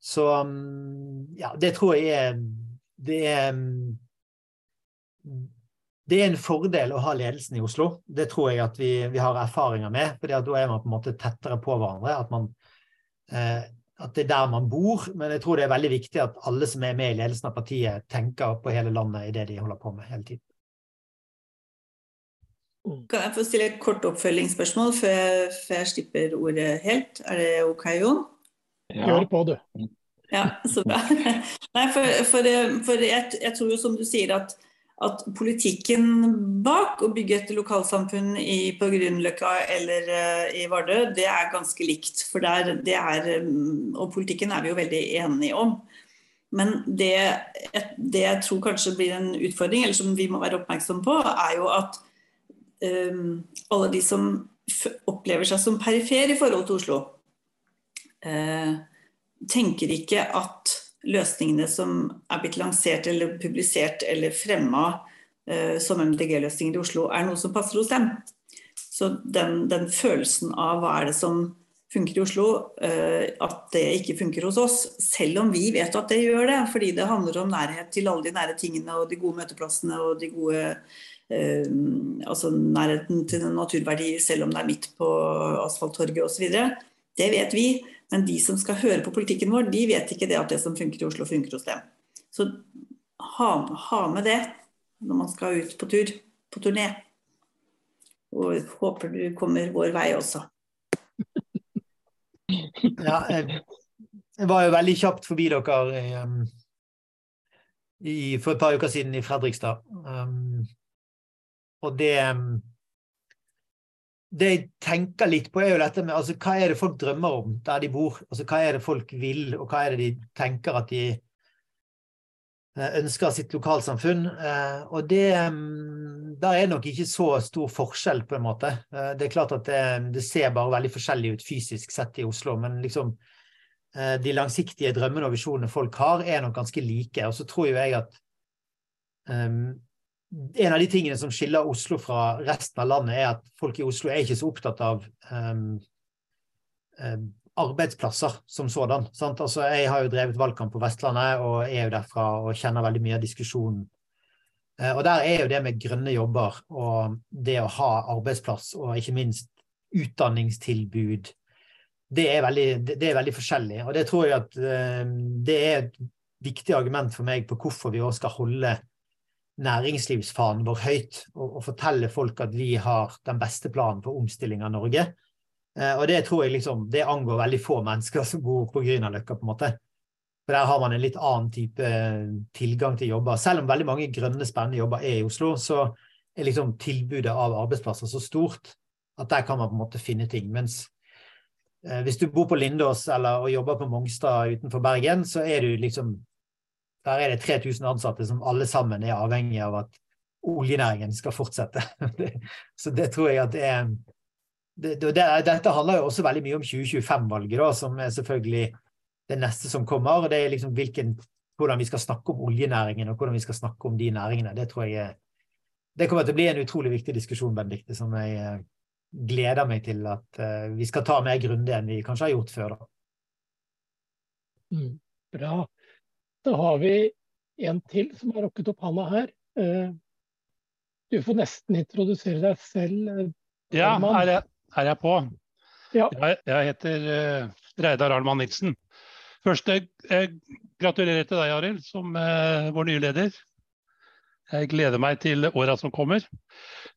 Så um, ja, det tror jeg er Det er um, det er en fordel å ha ledelsen i Oslo. Det tror jeg at vi, vi har erfaringer med. for Da er man på en måte tettere på hverandre. At man eh, at det er der man bor, men jeg tror det er veldig viktig at alle som er med i ledelsen av partiet, tenker på hele landet i det de holder på med hele tiden. Mm. Kan jeg få stille et kort oppfølgingsspørsmål før jeg, før jeg slipper ordet helt? Er det OK, Jon? Ja. Gjør på, du. Ja, så bra. Nei, for, for, for jeg, jeg, tror jo som du sier at at politikken bak å bygge et lokalsamfunn i, på Grünerløkka eller uh, i Vardø, det er ganske likt. For der, det er, mm, og politikken er vi jo veldig enige om. Men det, det, jeg tror kanskje blir en utfordring, eller som vi må være oppmerksom på, er jo at um, alle de som opplever seg som perifer i forhold til Oslo, eh, tenker ikke at løsningene som er blitt lansert eller publisert eller fremma eh, som MDG-løsninger i Oslo, er noe som passer hos dem. Så den, den, følelsen av hva er det som funker i Oslo, eh, at det ikke funker hos oss, selv om vi vet at det gjør det, fordi det handler om nærhet til alle de nære tingene og de gode møteplassene og de gode eh, altså nærheten til naturverdier, selv om det er midt på asfalttorget osv. Det vet vi. Men de som skal høre på politikken vår, de vet ikke det at det som funker i Oslo, funker hos dem. Så ha, ha med det når man skal ut på tur, på turné. Og håper du kommer vår vei også. *laughs* ja, jeg, var jo veldig kjapt forbi dere i, um, i, for et par uker siden i Fredrikstad. Um, og det um, det jeg tenker litt på, er jo dette med altså, hva er det folk drømmer om der de bor? Altså, hva er det folk vil, og hva er det de tenker at de eh, ønsker sitt lokalsamfunn? Eh, og det mm, Der er nok ikke så stor forskjell, på en måte. Eh, det er klart at det, det, ser bare veldig forskjellig ut fysisk sett i Oslo, men liksom de langsiktige drømmene og visjonene folk har, er nok ganske like. Og så tror jo jeg at um, en av de tingene som skiller Oslo fra resten av landet, er at folk i Oslo er ikke så opptatt av um, um, arbeidsplasser som sådan. Altså, jeg har jo drevet valgkamp på Vestlandet og er jo derfra og kjenner veldig mye av diskusjonen. Uh, og der er jo det med grønne jobber og det å ha arbeidsplass og ikke minst utdanningstilbud, det er veldig, det, er veldig forskjellig. Og det tror jeg at uh, det er et viktig argument for meg på hvorfor vi også skal holde næringslivsfanen vår høyt og, og, fortelle folk at vi har den beste planen for omstilling av Norge. Eh, og det tror jeg liksom, det angår veldig få mennesker som bor på Grünerløkka, på en måte. For der har man en litt annen type eh, tilgang til jobber. Selv om veldig mange grønne, spennende jobber er i Oslo, så er liksom tilbudet av arbeidsplasser så stort at der kan man på en måte finne ting. Mens eh, hvis du bor på Lindås eller og jobber på Mongstad utenfor Bergen, så er du liksom der er det 3000 ansatte som alle sammen er avhengig av at oljenæringen skal fortsette. *laughs* Så det tror jeg at det er det, det, Dette handler jo også veldig mye om 2025-valget, som er selvfølgelig det neste som kommer. og det er liksom hvilken, Hvordan vi skal snakke om oljenæringen og hvordan vi skal snakke om de næringene. Det tror jeg det kommer til å bli en utrolig viktig diskusjon, Benedikte, som jeg eh, gleder meg til at uh, vi skal ta mer grundig enn vi kanskje har gjort før. da. Mm, bra. Da har vi en til som har rukket opp handa her. Eh, du får nesten introdusere deg selv. Eh, ja, er jeg, er jeg på? Ja. Jeg, jeg, heter uh, Reidar Arnmann Nilsen. Først, jeg, jeg gratulerer til deg, Arild, som uh, vår nye leder. Jeg gleder meg til åra som kommer.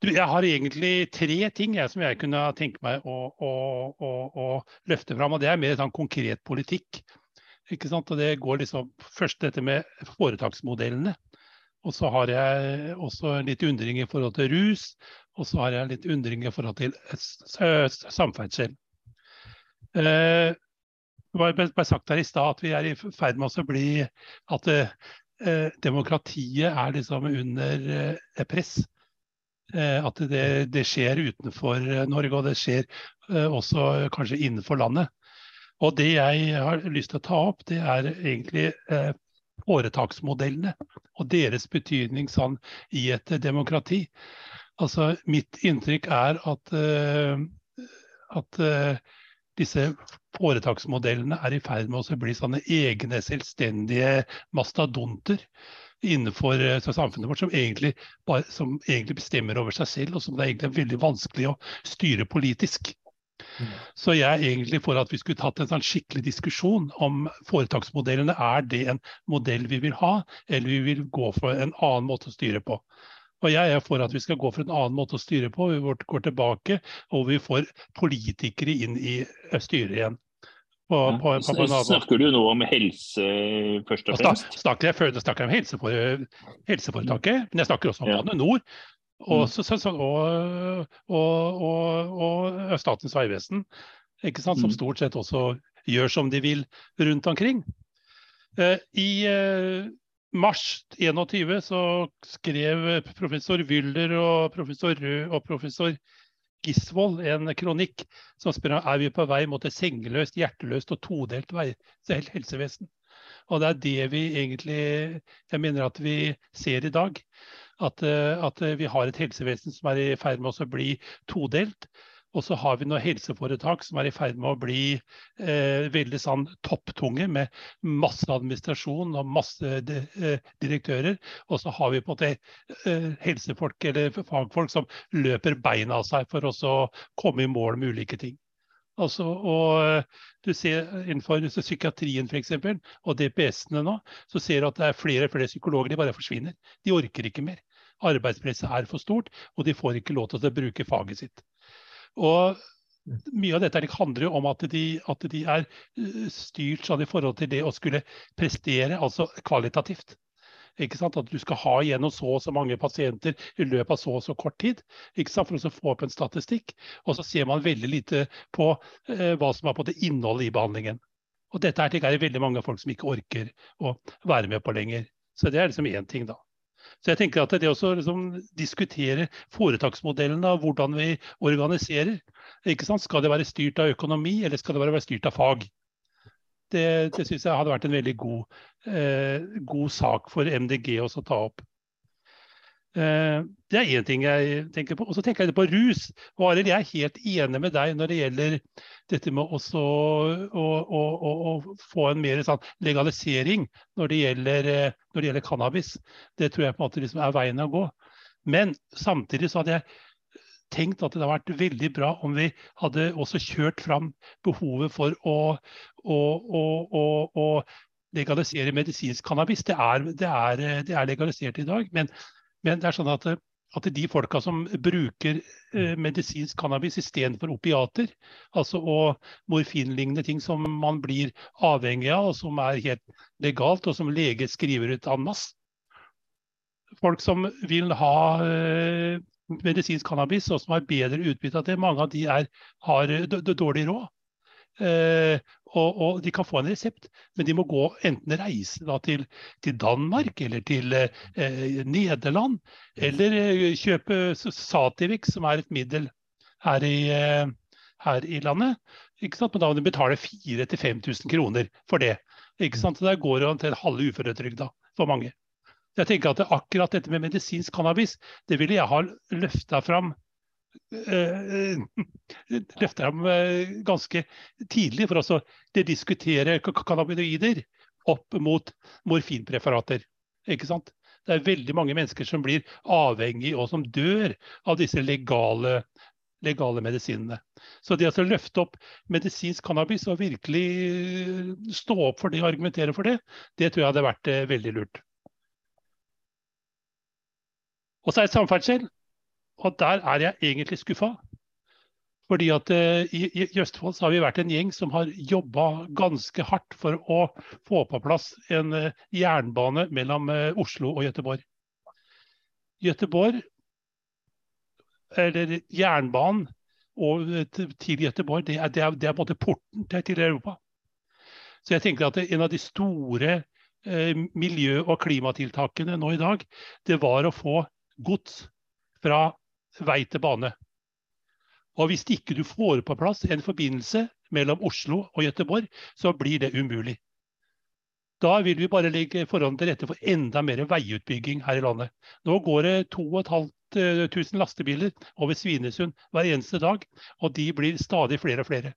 Du, jeg har egentlig tre ting jeg, som jeg kunne tenke meg å, å, å, å løfte fram. og Det er mer sånn konkret politikk. Ikke sant? Og det går liksom først dette med foretaksmodellene. Og så har jeg også litt undring i forhold til rus. Og så har jeg litt undring i forhold til samferdsel. Eh, det ble sagt her i stad at vi er i ferd med å bli at eh, demokratiet er liksom under eh, press. Eh, at det, det, skjer utenfor Norge, og det skjer eh, også kanskje innenfor landet. Og det jeg har lyst til å ta opp, det er egentlig eh, foretaksmodellene og deres betydning sånn i et demokrati. Altså, mitt inntrykk er at, uh, at uh, disse foretaksmodellene er i ferd med å bli sånne egne, selvstendige mastodonter innenfor uh, samfunnet vårt, som egentlig, bare, som egentlig, bestemmer over seg selv, og som det er veldig vanskelig å styre politisk. Mm. Så jeg er egentlig for at vi skulle tatt en sånn skikkelig diskusjon om foretaksmodellene. Er det en modell vi vil ha, eller vi vil gå for en annen måte å styre på? Og jeg er for at vi skal gå for en annen måte å styre på. Vi går tilbake og vi får politikere inn i styret igjen. På, på, på, snakker du nå om helse først og fremst? Snakker jeg, snakker jeg om helsefor, helseforetaket, men jeg snakker også om ja. Bane Nor. Og, så, så, og, og, og, Statens vegvesen, som mm. stort sett også gjør som de vil rundt omkring. Eh, I eh, mars 21 så skrev professor Wyller og professor Rød og professor Gisvold en kronikk som spør om er vi på vei mot et sengeløst, hjerteløst og todelt vei, helsevesen. Og det er det vi egentlig jeg mener at vi ser i dag. At, eh, at vi har et helsevesen som er i ferd med å bli todelt. Og så har vi noen helseforetak som er i ferd med å bli eh, veldig sånn topptunge med masse administrasjon og masse de, eh, direktører. Og så har vi på en måte eh, helsefolk eller fagfolk som løper beina av seg for å komme i mål med ulike ting. Altså, og du ser Innenfor psykiatrien for eksempel, og DPS-ene nå, så ser du at det er flere og flere psykologer de bare forsvinner. De orker ikke mer. Arbeidspresset er for stort, og de får ikke lov til å bruke faget sitt. Og mye av dette handler jo om at de, at de er eh, styrt sånn i forhold til det å skulle prestere, altså kvalitativt. At du skal ha igjennom så og så mange pasienter i løpet av så og så kort tid. For å få opp en statistikk. Og så ser man veldig lite på eh, hva som er på det innholdet i behandlingen. Og dette er det veldig mange folk som ikke orker å være med på lenger. Så det er liksom én ting, da. Så jeg tenker at det å liksom diskutere foretaksmodellen av hvordan vi organiserer Skal det være styrt av økonomi, eller skal det være styrt av fag? Det, det syns jeg hadde vært en veldig god, eh, god sak for MDG å ta opp. Eh, det er én ting jeg tenker på. Og så tenker jeg på rus. Og Arild, jeg er helt enig med deg når det gjelder dette med også å, å, å, å få en mer sånn legalisering når det, gjelder, eh, når det, gjelder, cannabis. Det tror jeg på en måte liksom er veien å gå. Men samtidig så hadde jeg tenkt at det hadde vært veldig bra om vi hadde også kjørt fram behovet for å, å legalisere medisinsk cannabis. Det er, det, er, det er, legalisert i dag, men men det er sånn at, at de folka som bruker eh, medisinsk cannabis istedenfor opiater, altså og morfinlignende ting som man blir avhengig av, og som er helt legalt, og som lege skriver ut en masse. Folk som vil ha eh, medisinsk cannabis, og som har bedre utbytte av det, mange av de er, har dårlig råd. Eh, og, og, de kan få en resept, men de må gå enten reise da, til, til, Danmark eller til eh, Nederland, eller eh, kjøpe Sativix, som er et middel her i, eh, her i landet. Ikke sant? Men da må de betale 4000-5000 kroner for det. Ikke sant? Der går det omtrent halve uføretrygda for mange. Jeg tenker at det, akkurat dette med medisinsk cannabis, det ville jeg ha løfta fram *laughs* løfter ham eh, ganske tidlig for å diskutere cannabinoider opp mot morfinpreparater. Ikke sant? Det er veldig mange mennesker som blir avhengig og som dør av disse legale, legale medisinene. Så det å løfte opp medisinsk cannabis og virkelig eh, stå opp for det og argumentere for det, det tror jeg hadde vært veldig lurt. Og så er det samferdsel. Og der er jeg egentlig skuffa. Fordi at uh, i, i, Østfold så har vi vært en gjeng som har jobba ganske hardt for å få på plass en uh, jernbane mellom uh, Oslo og Gøteborg. Gøteborg, eller jernbanen og, til Gøteborg, det er, det, er, det er både porten til, Europa. Så jeg tenker at en av de store miljø- og klimatiltakene nå i dag, det var å få gods fra vei til bane. Og Hvis ikke du får på plass en forbindelse mellom Oslo og Gøteborg, så blir det umulig. Da vil vi bare legge forholdene til rette for enda mer veiutbygging her i landet. Nå går det 2500 lastebiler over Svinesund hver eneste dag, og de blir stadig flere og flere.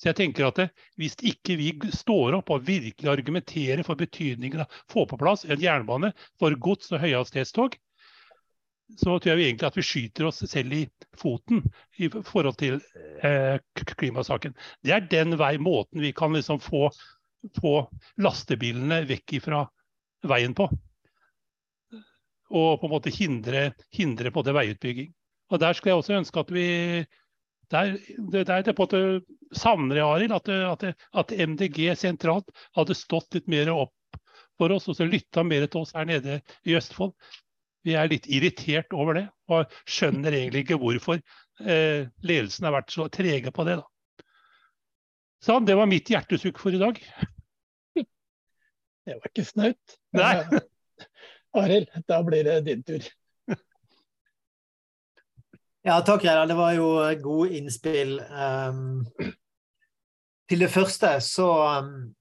Så jeg tenker at det, Hvis ikke vi står opp og virkelig argumenterer for betydningen av å få på plass en jernbane for gods- og høyhastighetstog, så tror jeg egentlig at vi skyter oss selv i foten i forhold til eh, klimasaken. Det er den vei, måten vi kan liksom få, få lastebilene vekk fra veien på. Og på en måte hindre, hindre på det veiutbygging. Og Der skulle jeg også ønske at vi der, der det på en savner jeg, Arild, at, at, at, MDG sentralt hadde stått litt mer opp for oss og så lytta mer til oss her nede i Østfold. Vi er litt irritert over det, og skjønner egentlig ikke hvorfor eh, ledelsen har vært så trege på det. Da. Sånn, det var mitt hjertesukk for i dag. Det var ikke snaut. Nei. Arild, da blir det din tur. Ja, takk, Reidar. Det var jo gode innspill. Um, til det første så um,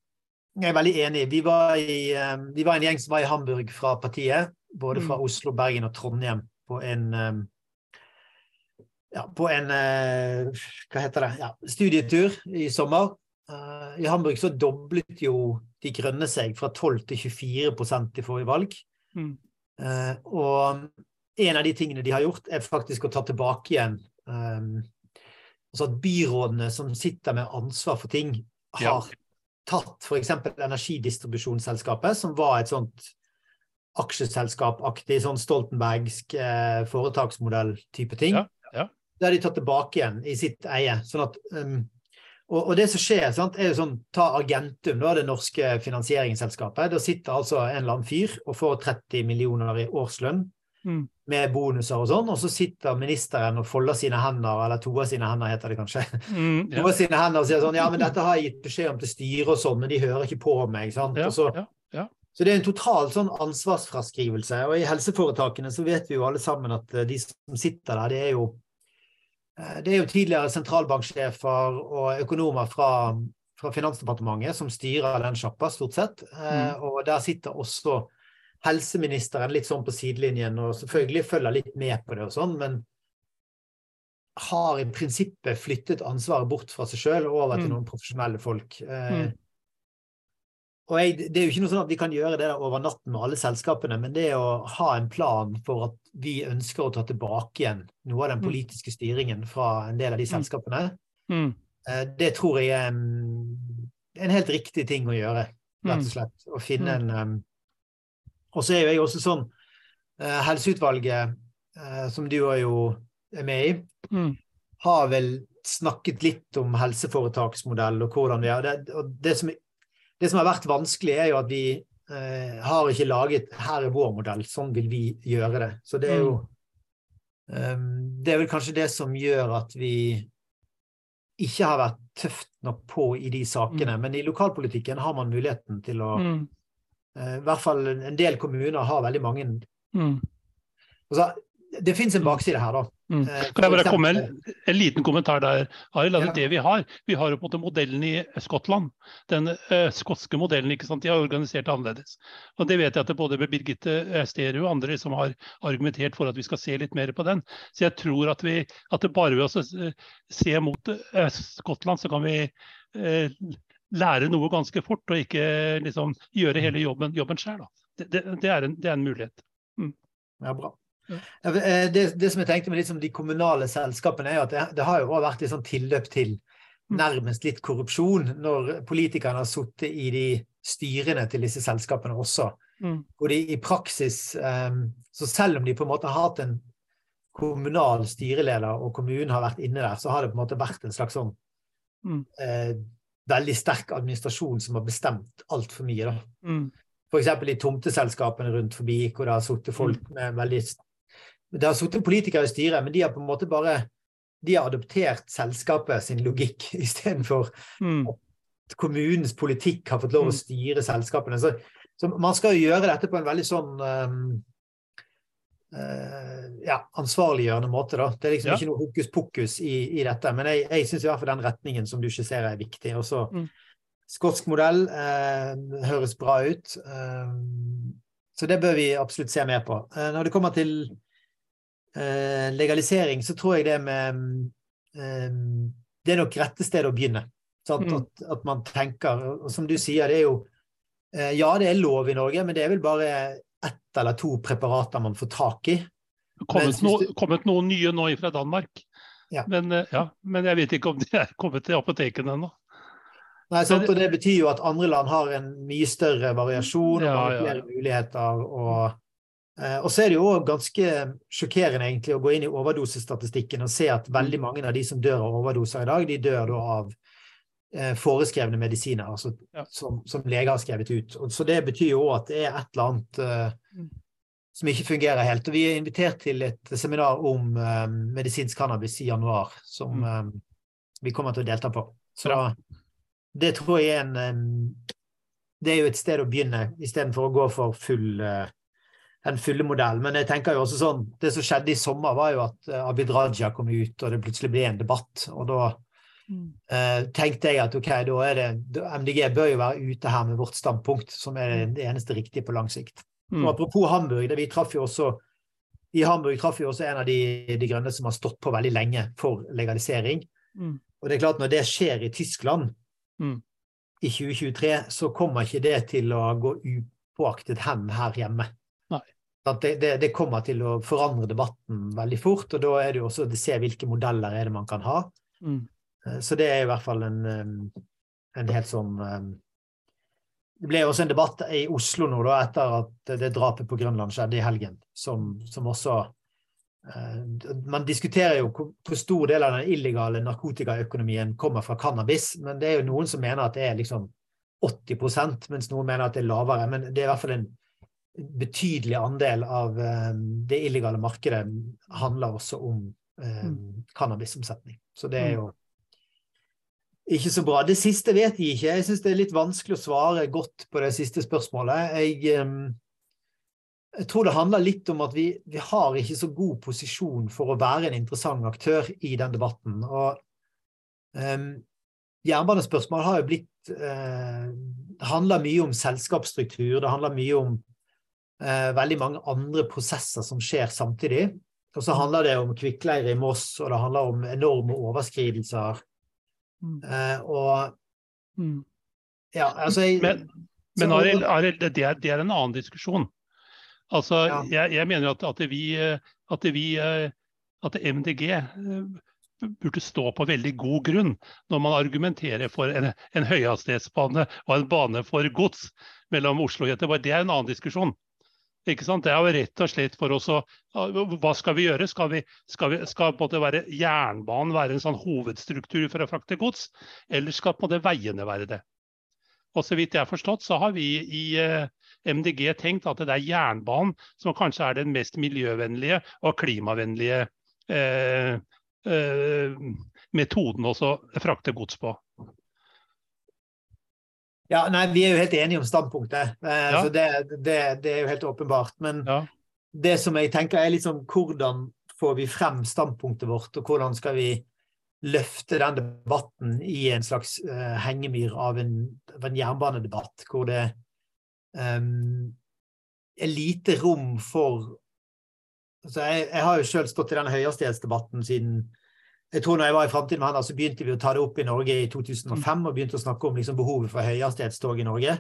jeg er veldig enig. Vi var, i, um, vi var en gjeng som var i Hamburg fra partiet. Både fra mm. Oslo, Bergen og Trondheim på en um, ja, på en uh, hva heter det, ja, studietur i sommer. Uh, I Hamburg så doblet jo De Grønne seg fra 12 til 24% i forrige valg. Mm. Uh, og en av de tingene de har gjort, er faktisk å ta tilbake igjen um, altså at byrådene som sitter med ansvar for ting, har ja. tatt f.eks. Energidistribusjonsselskapet, som var et sånt aksjeselskapaktig, sånn Stoltenbergsk eh, foretaksmodell-type ting. Ja, ja. Det har de tatt tilbake igjen i sitt eie. sånn at um, og, og, det som skjer, sant, er jo sånn Ta Argentum, da, det norske finansieringsselskapet. Da sitter altså en eller annen fyr og får 30 millioner i årslønn mm. med bonuser og sånn, og så sitter ministeren og folder sine hender, eller to av sine hender, heter det kanskje. Mm, *laughs* ja. To av sine hender og sier sånn Ja, men dette har jeg gitt beskjed om til styret og sånn, men de hører ikke på meg. sant? Ja, så, ja, så det er en total sånn ansvarsfraskrivelse. Og i helseforetakene så vet vi jo alle sammen at eh, de som sitter der, det er jo eh, det er jo tidligere sentralbanksjefer og økonomer fra, fra Finansdepartementet som styrer den sjappa, stort sett. Eh, mm. Og der sitter også helseministeren litt sånn på sidelinjen og selvfølgelig følger litt med på det og sånn, men har i prinsippet flyttet ansvaret bort fra seg sjøl og over til mm. noen profesjonelle folk. Eh, mm. Og jeg, Det er jo ikke noe sånn at vi kan gjøre det over natten med alle selskapene, men det å ha en plan for at vi ønsker å ta tilbake igjen noe av den mm. politiske styringen fra en del av de selskapene, mm. eh, det tror jeg er en, helt riktig ting å gjøre, rett og slett. Å finne en um, og så er jo jeg også sånn uh, Helseutvalget, som du er jo er med i, mm. har vel snakket litt om helseforetaksmodell og hvordan vi er. Det, og det som, det som har vært vanskelig, er jo at vi eh, har ikke laget 'her er vår modell', sånn vil vi gjøre det. Så det er jo um, Det er vel kanskje det som gjør at vi ikke har vært tøft nok på i de sakene. Mm. Men i lokalpolitikken har man muligheten til å mm Eh, I hvert fall en del kommuner har veldig mange mm. altså, Det finnes en bakside her, da. Mm. Eh, kan jeg bare komme en, en liten kommentar der, Arild? Ja. Det vi har, vi har jo på en måte modellen i Skottland. Den uh, skotske modellen. ikke sant? De har organisert det annerledes. Og Det vet jeg at det både Birgitte Sterud og andre som har argumentert for at vi skal se litt mer på den. Så jeg tror at, vi, at det bare ved å se mot uh, Skottland, så kan vi uh, lære noe ganske fort, og ikke liksom gjøre hele jobben, jobben selv. Det, det, det, en, det, er en, mulighet. Mm. Ja, bra. Eh, det, det, som jeg tenkte med liksom de kommunale selskapene, er at det, det har jo vært et sånn tilløp til mm. nærmest litt korrupsjon når politikerne har sittet i de styrene til disse selskapene også. Mm. Hvor de i praksis um, Så selv om de på en måte har hatt en kommunal styreleder, og kommunen har vært inne der, så har det på en måte vært en slags sånn mm. uh, veldig sterk administrasjon som har bestemt altfor mye. da. Mm. F.eks. i tomteselskapene rundt forbi, hvor det har sittet folk mm. med veldig Det har sittet politikere i styret, men de har på en måte bare de har adoptert selskapet sin logikk *laughs* istedenfor mm. at kommunens politikk har fått lov å mm. styre selskapene. Så, så man skal jo gjøre dette på en veldig sånn um, uh, ja, ansvarliggjørende måte. Da. Det er liksom ja. ikke noe hokus pokus i, i dette. Men jeg, jeg syns i hvert fall den retningen som du skisserer, er viktig. Og så mm. Skotsk modell uh, høres bra ut. Uh, så det bør vi absolutt se mer på. når det kommer til legalisering, så tror jeg det med Det er nok rette stedet å begynne. Mm. At, at, man tenker Og som du sier, det er jo Ja, det er lov i Norge, men det er vel bare ett eller to preparater man får tak i. Det kommet, no, kommet noen nye nå fra Danmark. Ja. Men, eh, ja, men, jeg vet ikke om de er kommet til apotekene ennå. Nei, sant, og Det betyr jo at andre land har en mye større variasjon og ja, flere muligheter. Og, eh, og, så er det jo òg ganske sjokkerende egentlig å gå inn i overdosestatistikken og se at veldig mm. mange av de som dør av overdoser i dag, de dør da av eh, foreskrevne medisiner altså, ja. som, som, leger har skrevet ut. Og, så det betyr jo at det er et eller annet uh, som ikke fungerer helt. Og vi er invitert til et seminar om uh, medisinsk cannabis i januar, som uh, vi kommer til å delta på. Så da, det tror jeg er en um, Det er jo et sted å begynne, istedenfor å gå for full uh, den fulle modellen. Men jeg tenker jo også sånn, det som skjedde i sommer, var jo at eh, Abid Raja kom ut, og det plutselig ble en debatt. og da mm. eh, tenkte jeg at ok, da er det MDG bør jo være ute her med vårt standpunkt, som er mm. det eneste riktige på lang sikt. Mm. Og apropos Hamburg, det vi traff jo også i Hamburg traff vi også en av de, de grønne som har stått på veldig lenge for legalisering. Mm. Og det er klart, når det skjer i Tyskland mm. i 2023, så kommer ikke det til å gå upåaktet hen her hjemme. Det, det, det, kommer til å forandre debatten veldig fort, og da er det jo også å se hvilke modeller er det man kan ha. Mm. Eh, så det er i hvert fall en, en helt sånn Det ble også en debatt i Oslo nå da, etter at det drapet på Grønland skjedde i helgen, som, som også eh, Man diskuterer jo hvor stor del av den illegale narkotikaøkonomien kommer fra cannabis, men det er jo noen som mener at det er liksom 80% mens noen mener at det er lavere. Men det er i hvert fall en betydelig andel av eh, det illegale markedet handler også om mm. cannabisomsetning. Så det er mm. jo ikke så bra. Det siste vet jeg ikke. Jeg syns det er litt vanskelig å svare godt på det siste spørsmålet. Jeg, eh, jeg tror det handler litt om at vi, vi, har ikke så god posisjon for å være en interessant aktør i den debatten. Og um, jernbanespørsmål har jo blitt uh, handler mye om selskapsstruktur, det handler mye om veldig mange andre prosesser som skjer samtidig. Og så handler det om kvikkleire i Moss, og det handler om enorme overskridelser. Mm. Eh, og mm. Ja, altså jeg, Men, men Arild, Arild det, er, det, er, en annen diskusjon. Altså, ja. jeg, jeg, mener at, at, vi, at, vi, at MDG eh, burde stå på veldig god grunn når man argumenterer for en, en høyhastighetsbane og en bane for gods mellom Oslo og Göteborg. Det er en annen diskusjon. Ikke sant? Det er jo rett og slett for oss å Hva skal vi gjøre? Skal, vi, skal, vi, skal på en være jernbanen være en sånn hovedstruktur for å frakte gods, eller skal på en veiene være det? Og Så vidt jeg har forstått, så har vi i eh, MDG tenkt at det er jernbanen som kanskje er den mest miljøvennlige og klimavennlige eh, eh, metoden å frakte gods på. Ja, nei, Vi er jo helt enige om standpunktet, eh, ja. så det, det, det, er jo helt åpenbart. Men ja. det som jeg tenker er liksom hvordan får vi frem standpunktet vårt, og hvordan skal vi løfte den debatten i en slags uh, hengemyr av en, av en, jernbanedebatt, hvor det um, er lite rom for altså jeg, jeg, har jo sjøl stått i den høyhastighetsdebatten siden jeg tror når jeg var i Framtiden med han, så begynte vi å ta det opp i Norge i 2005 mm. og begynte å snakke om liksom, behovet for høyhastighetstog i Norge.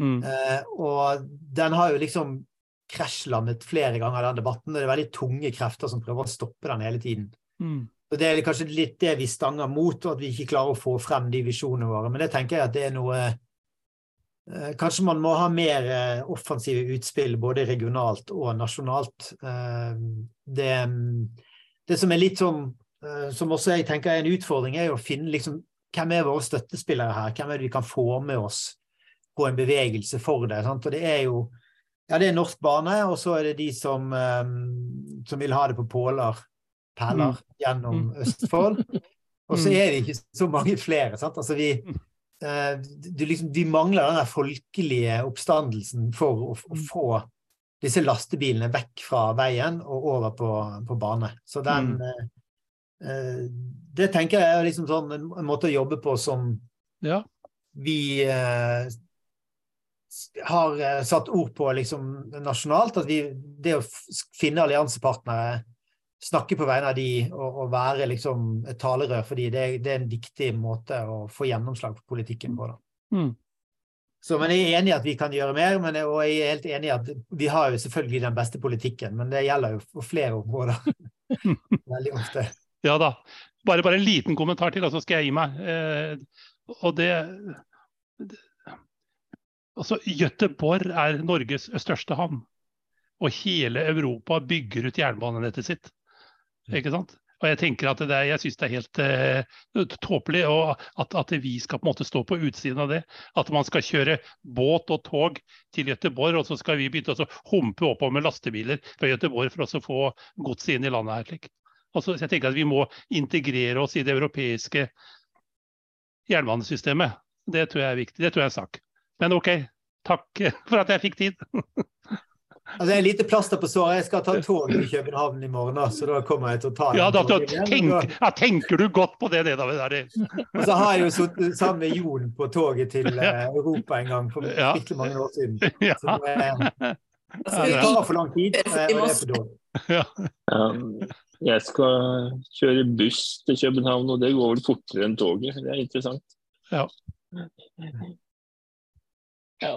Mm. Eh, og den har jo liksom krasjlandet flere ganger, den debatten. og Det er veldig tunge krefter som prøver å stoppe den hele tiden. Mm. Og Det er kanskje litt det vi stanger mot, og at vi ikke klarer å få frem de visjonene våre. Men det tenker jeg at det er noe eh, Kanskje man må ha mer eh, offensive utspill både regionalt og nasjonalt. Eh, det, det som er litt sånn som også jeg tenker er en utfordring, er å finne liksom, hvem er våre støttespillere her? Hvem er det vi kan få med oss på en bevegelse for det? Sant? Og det er jo ja, det er Norsk Bane, og så er det de som, um, som vil ha det på påler, perler, mm. gjennom mm. Østfold. *laughs* Og så mm. er det ikke så mange flere. sant? Altså vi, uh, liksom, vi mangler den der folkelige oppstandelsen for å, å, få disse lastebilene vekk fra veien og over på, på bane. Så den, Eh, det tenker jeg er liksom sånn en, måte å jobbe på som ja. vi eh, har eh, satt ord på liksom nasjonalt. At vi, det å finne alliansepartnere, snakke på vegne av de og, og være liksom et talerør for de, det, det, er en viktig måte å få gjennomslag for politikken på. Mm. Så, men Jeg er enig i at vi kan gjøre mer, men, og jeg er helt enig i at vi har jo selvfølgelig den beste politikken, men det gjelder jo på flere områder. *laughs* Veldig ofte. Ja da. Bare, bare, en liten kommentar til, og så skal jeg gi meg. Eh, og det, det Altså, Göteborg er Norges største havn. Og hele Europa bygger ut jernbanenettet sitt. Ikke sant? Og Jeg tenker at det er, jeg synes det er helt eh, tåpelig at, at, vi skal på en måte stå på utsiden av det. At man skal kjøre båt og tog til Göteborg, og så skal vi begynne å humpe oppover med lastebiler fra Göteborg for å få godset inn i landet her. slik. Altså, jeg tenker at Vi må integrere oss i det europeiske jernbanesystemet. Det tror jeg er viktig. Det tror jeg er en sak. Men OK, takk *laughs* for at jeg fikk tid. *laughs* Altså, det er lite plaster på såret. Jeg skal ta tog til København i morgen, så da kommer jeg til å ta Ja, da, da tenk, ja, tenker du godt på det det da. Det Og så har jeg jo sittet sammen med Jon på toget til uh, Europa en gang for ja. mange år siden. *laughs* Så det, det tar for lang tid, og det er for dårlig. Ja. Jeg skal kjøre buss til København, og det går vel fortere enn toget. Det er interessant. Ja. ja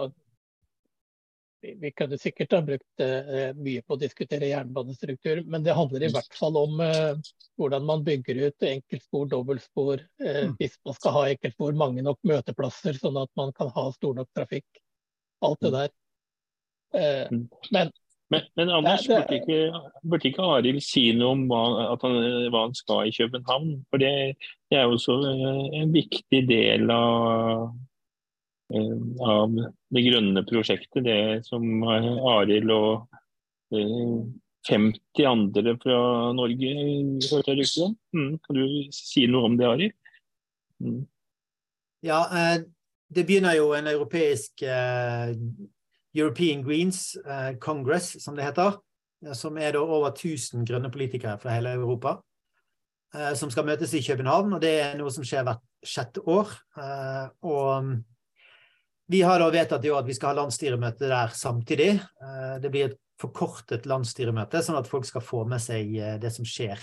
vi, vi kunne sikkert ha brukt uh, mye på å diskutere jernbanestruktur, men det handler i hvert fall om uh, hvordan man bygger ut enkeltspor, dobbeltspor. uh, mm. hvis man skal ha enkeltspor, mange nok møteplasser, sånn at man kan ha stor nok trafikk. Alt det mm. der. Men men, men Anders, burde ikke, burde ikke Arild si noe om hva han, hva han, skal i København? For det, det er jo også eh, en viktig del av, eh, av det grønne prosjektet. Det som Arild og 50 eh, andre fra Norge hørte jeg rykter om. Mm, kan du si noe om det, Arild? Mm. Ja, det begynner jo en europeisk European Greens eh, Congress, som det heter. Eh, som er da over 1000 grønne politikere fra hele Europa. Eh, som skal møtes i København, og det er noe som skjer hvert sjette år. Og vi har da vedtatt i år at vi skal ha landsstyremøte der samtidig. Det blir et forkortet landsstyremøte, sånn at folk skal få med seg det som skjer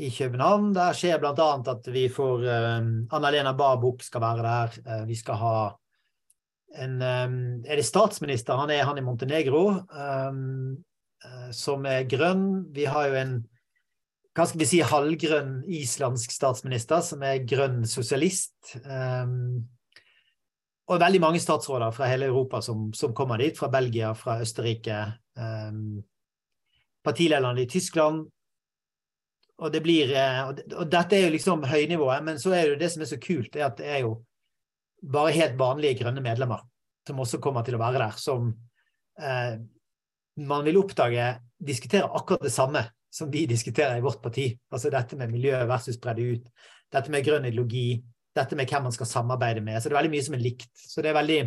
i København. Der skjer bl.a. at vi får Anna-Lena Barbuk skal være der. Vi skal ha en um, Er det statsminister? Han er han i Montenegro, um, uh, som er grønn. Vi har jo en hva skal vi si, halvgrønn islandsk statsminister, som er grønn sosialist. Um, og veldig mange statsråder fra hele Europa som, som kommer dit, fra Belgia, fra Østerrike. Um, partilederne i Tyskland. Og, det blir, eh, og dette er jo liksom høynivået, men så er det jo det som er så kult, er at det er jo bare helt vanlige grønne medlemmer som også kommer til å være der, som eh, man vil oppdage diskuterer akkurat det samme som vi diskuterer i vårt parti. Altså dette med miljø versus bredde ut, dette med grønn ideologi, dette med hvem man skal samarbeide med. Så det er veldig mye som er likt. Så det er veldig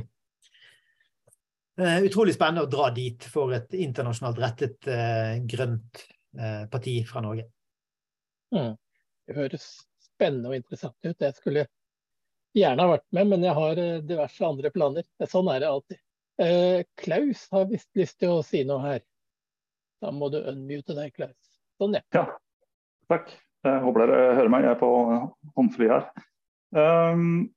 eh, utrolig spennende å dra dit for et internasjonalt rettet eh, grønt uh, parti fra Norge. Mm. Det høres spennende og interessant ut. Jeg skulle gjerne har vært med, men jeg har eh, diverse andre planer. Sånn er det alltid. Eh, Klaus har visst lyst til å si noe her. Da må du unmute deg, Klaus. Sånn, ja. ja. Takk. Jeg håper dere hører meg. Jeg er på håndfri her. Um,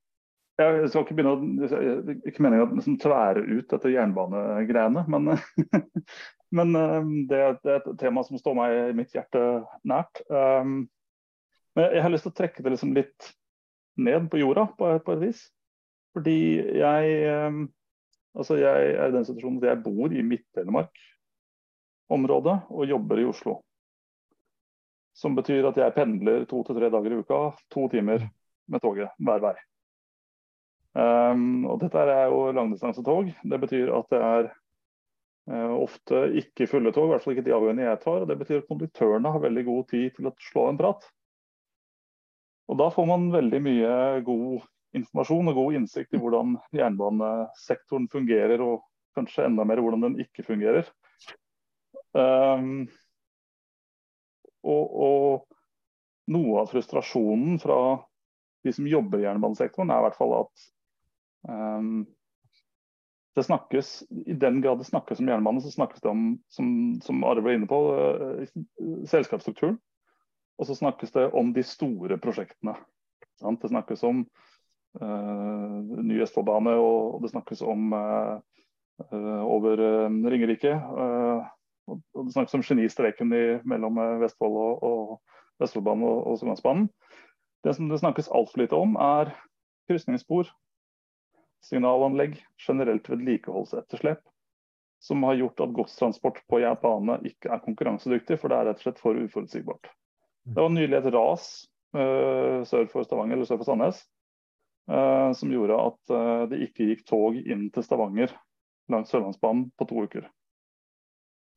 jeg skal ikke begynne å ikke meningen å liksom tvære ut dette jernbanegreiene, men, *laughs* men um, det, det, er et tema som står meg i mitt hjerte nært. Um, men jeg har lyst til å trekke det liksom litt ned på jorda på, på et vis. Fordi jeg, ehm, altså jeg er i den situasjonen at jeg bor i Midt-Telemark-området og jobber i Oslo. Som betyr at jeg pendler to til tre dager i uka, to timer med toget hver vei. Um, og dette er jo langdistansetog. Det betyr at det er uh, ofte ikke fulle tog, i hvert fall ikke de avgjørende jeg tar. og Det betyr at konduktørene har veldig god tid til å slå en prat. Og Da får man veldig mye god informasjon og god innsikt i hvordan jernbanesektoren fungerer, og kanskje enda mer hvordan den ikke fungerer. Um, og, og, noe av frustrasjonen fra de som jobber i jernbanesektoren, er i hvert fall at um, det snakkes, I den grad det snakkes om jernbane, så snakkes det om, som, som Are var inne på, uh, selskapsstrukturen. Og så snakkes det om de store prosjektene. Sant? Det snakkes om uh, ny Østfoldbane, og, det snakkes om uh, over Ringerike. og, det snakkes om genistreken mellom Vestfold og, og Vestfoldbanen og, og Sørlandsbanen. Det som det snakkes altfor lite om, er krysningsspor, signalanlegg, generelt vedlikeholdsetterslep. Som har gjort at godstransport på jernbane ikke er konkurransedyktig, for det er rett og slett for uforutsigbart. Det var nylig et ras uh, sør for Stavanger, eller sør for Sandnes, uh, som gjorde at uh, det ikke gikk tog inn til Stavanger langs Sørlandsbanen på to uker.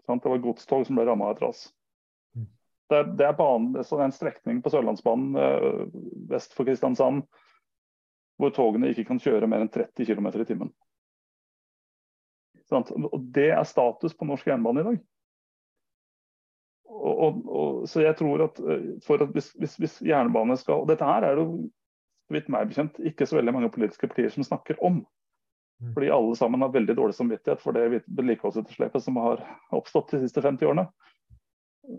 Sånn, Det var godstog som ble ramma av et ras. Mm. Det er, det er banen, det er en strekning på Sørlandsbanen vest for Kristiansand hvor togene ikke kan kjøre mer enn 30 km i timen. Og Det er status på norsk jernbane i dag. Og, og, og, så jeg tror at, for at hvis, hvis, hvis, jernbane skal Og dette her er jo vidt meg bekjent ikke så veldig mange politiske partier som snakker om. Mm. Fordi alle sammen har veldig dårlig samvittighet for det vedlikeholdsetterslepet som har oppstått de siste 50 årene.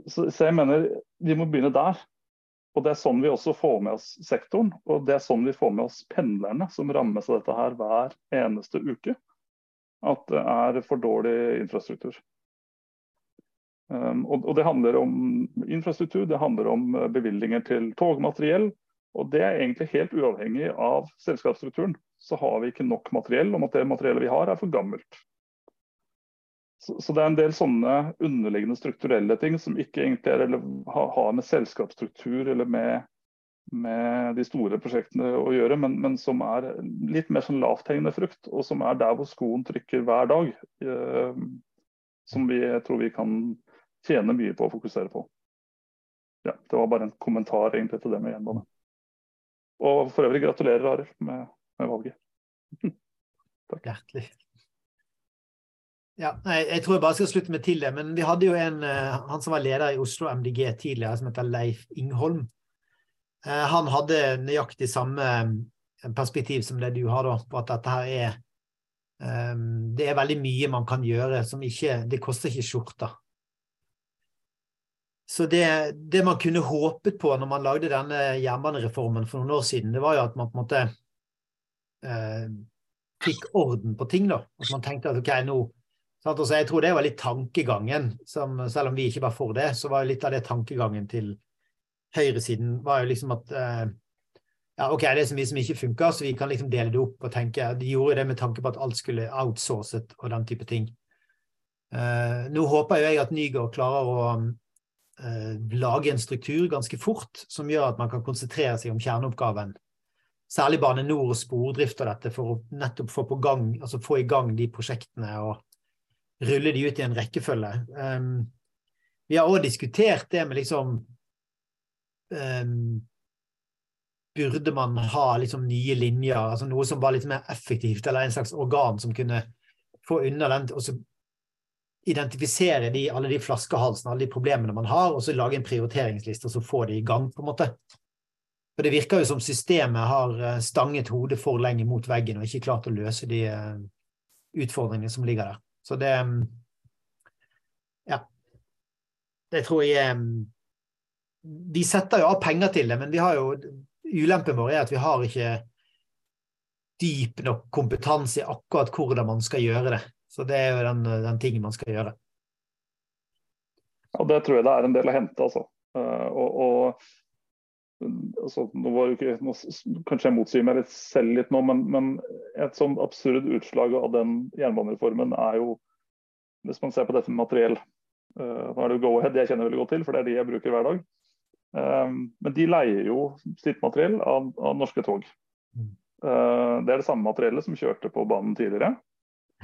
Så, så, jeg mener vi må begynne der. Og det er sånn vi også får med oss sektoren. Og det er sånn vi får med oss pendlerne, som rammes av dette her hver eneste uke. At det er for dårlig infrastruktur. Um, og, det handler om infrastruktur, det handler om bevilgninger til togmateriell. Og det er egentlig helt uavhengig av selskapsstrukturen så har vi ikke nok materiell, og det materiellet vi har er for gammelt. Så, så, det er en del sånne underliggende strukturelle ting som ikke egentlig er, har, har med selskapsstruktur eller med, med, de store prosjektene å gjøre, men, men som er litt mer sånn lavthengende frukt, og som er der hvor skoen trykker hver dag. Eh, som vi jeg tror vi kan tjene mye på å fokusere på. Ja, Det var bare en kommentar egentlig til det med jernbane. Og for øvrig gratulerer, Arild, med med valget. *laughs* Takk. Hjertelig. Ja, jeg, jeg tror jeg bare skal slutte meg til det. Men vi hadde jo en, uh, han som var leder i Oslo MDG tidligere, som heter Leif Ingholm. Uh, han hadde nøyaktig samme eh, perspektiv som det du har, da, på at dette her er Det er veldig mye man kan gjøre som ikke Det koster ikke skjorta. Så det, det man kunne håpet på når man lagde denne jernbanereformen for noen år siden, det var jo at man på en måte eh, fikk orden på ting. da, At man tenkte at ok, nå sant? Også, Jeg tror det var litt tankegangen, som, selv om vi ikke var for det, så var jo litt av det tankegangen til høyresiden var jo liksom at eh, ja, ok, det er så mye som ikke funker, så vi kan liksom dele det opp og tenke De gjorde det med tanke på at alt skulle outsourcet og den type ting. Eh, nå håper jo jeg at Nygaard klarer å lage en struktur ganske fort som gjør at man kan konsentrere seg om kjerneoppgaven særlig Bane Nor og spordrift og dette, for å nettopp få, gang, altså få, i gang de prosjektene og rulle de ut i en rekkefølge. Um, vi har òg diskutert det med liksom um, Burde man ha liksom nye linjer, altså noe som var litt mer effektivt, eller en slags organ som kunne få unna den og så identifisere de, alle de flaskehalsene, alle de problemene man har, og så lage en prioriteringsliste og så få de i gang, på en måte. For Det virker jo som systemet har eh, stanget hodet for lenge mot veggen og ikke klart å løse de eh, utfordringene som ligger der. Så det mm, Ja. Det tror jeg mm, Vi setter jo av penger til det, men vi har jo ulempen vår er at vi har ikke dyp nok kompetanse i akkurat hvordan man skal gjøre det. Så det er jo den, den tingen man skal gjøre. Ja, Det tror jeg det er en del å hente, altså. Eh, og, og altså, nå var jo ikke, nå, Kanskje jeg motsier meg litt selv litt nå, men, men, et sånn absurd utslag av den jernbanereformen er jo Hvis man ser på dette med materiell uh, Nå er det jo Go-Ahead jeg kjenner veldig godt til, for det er de jeg bruker hver dag. Um, men de leier jo sitt materiell av, av norske tog. Uh, det er det samme materiellet som kjørte på banen tidligere.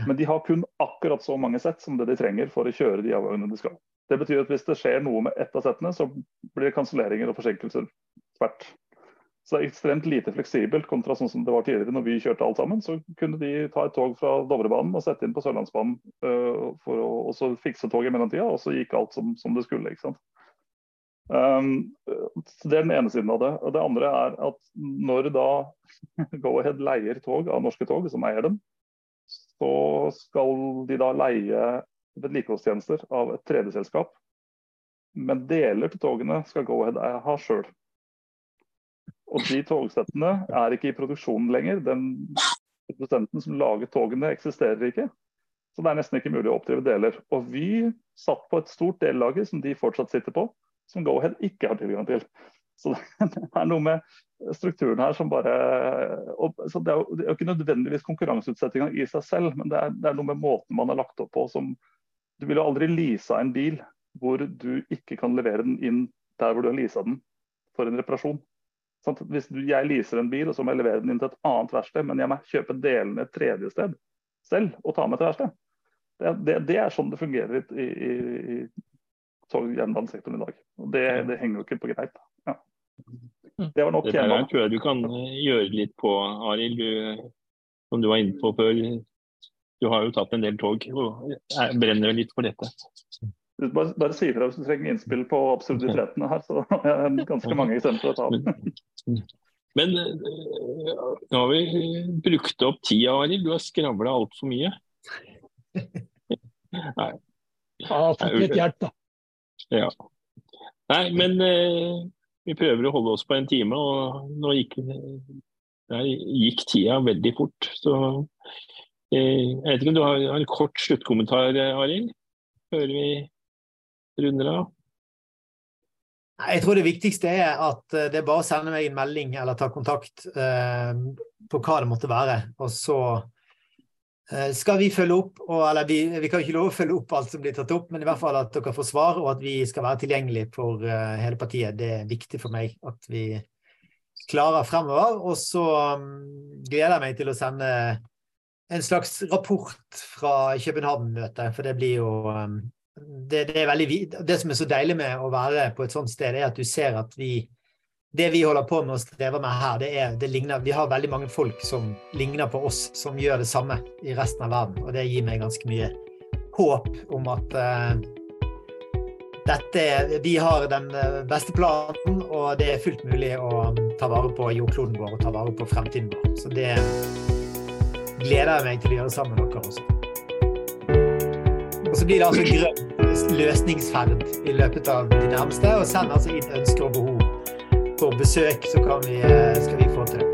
Men de har kun akkurat så mange sett som det de trenger for å kjøre de avgangene de skal. Det betyr at hvis det skjer noe med ett av settene, så blir det kanselleringer og forsinkelser tvert. Så det er ekstremt lite fleksibelt kontra sånn som det var tidligere når vi kjørte alt sammen. Så kunne de ta et tog fra Dovrebanen og sette inn på Sørlandsbanen uh, for å også fikse toget i mellomtida, og så gikk alt som, som det skulle. ikke sant? Um, Det er den ene siden av det. Og det andre er at når da *laughs* Go-Ahead leier tog av norske tog, som eier dem, så skal de da leie vedlikeholdstjenester av et tredjeselskap. Men deler til togene skal Go-Ahead ha sjøl. Og de togsettene er ikke i produksjonen lenger. Den produsenten som lager togene, eksisterer ikke. Så det er nesten ikke mulig å oppdrive deler. Og vi satt på et stort dellager som de fortsatt sitter på, som Go-Ahead ikke har tilgang til. Så *laughs* det er noe med strukturen her som bare så Det er jo ikke nødvendigvis konkurranseutsettinga i seg selv, men det er, det er, noe med måten man har lagt opp på som Du vil jo aldri lease en bil hvor du ikke kan levere den inn der hvor du har leasa den for en reparasjon. Sånn hvis jeg leaser en bil og så må jeg levere den inn til et annet verksted, men jeg må kjøpe delene et tredje sted selv og ta med til verksted. Det, det, det, er sånn det fungerer i, i, i jernbanesektoren i dag. Og det, det, henger jo ikke på greip. Ja. Det var nok her tror jeg du kan eh, gjøre litt på, Arild. Som du var inne på før du har jo tatt en del tog og jeg brenner jo litt for dette. Bare, bare si ifra hvis du trenger innspill på absurditetene her, så jeg har ganske mange eksempler å ta av. Men nå har vi brukt opp tida, Arild. Du har skravla altfor mye. *laughs* Nei. Jeg har fått litt hjelp, da. Ja. Nei, men eh, vi prøver å holde oss på en time, og nå gikk, gikk tida veldig fort. Så eh, jeg vet ikke om du har, har en kort sluttkommentar, Arild? Før vi runder av? Jeg tror det viktigste er at eh, det er bare å sende meg en melding eller ta kontakt eh, på hva det måtte være. Og så eh, skal vi følge opp, og, eller vi, vi, kan ikke love å følge opp alt som blir tatt opp, men i hvert fall at dere får svar, og at vi skal være tilgjengelige for eh, hele partiet. Det er viktig for meg at vi klarer fremover. Og så um, gleder jeg meg til å sende en slags rapport fra København-møtet, for det blir jo um, det, det, veldig, det, som er så deilig med å være på et sånt sted, er at du ser at vi Det vi holder på med å streve med her, det er det ligner, Vi har veldig mange folk som ligner på oss, som gjør det samme i resten av verden. Og det gir meg ganske mye håp om at uh, dette, vi har den eh, beste planen, og det er fullt mulig å um, ta vare på jordkloden vår og ta vare på fremtiden vår. Så det gleder jeg meg til å gjøre sammen med dere også. Og så blir det altså grønn løsningsferd i løpet av de nærmeste. Og send altså inn ønsker og behov for besøk, så vi, eh, skal vi få til det.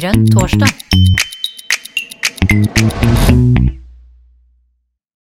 Grønn torsdag.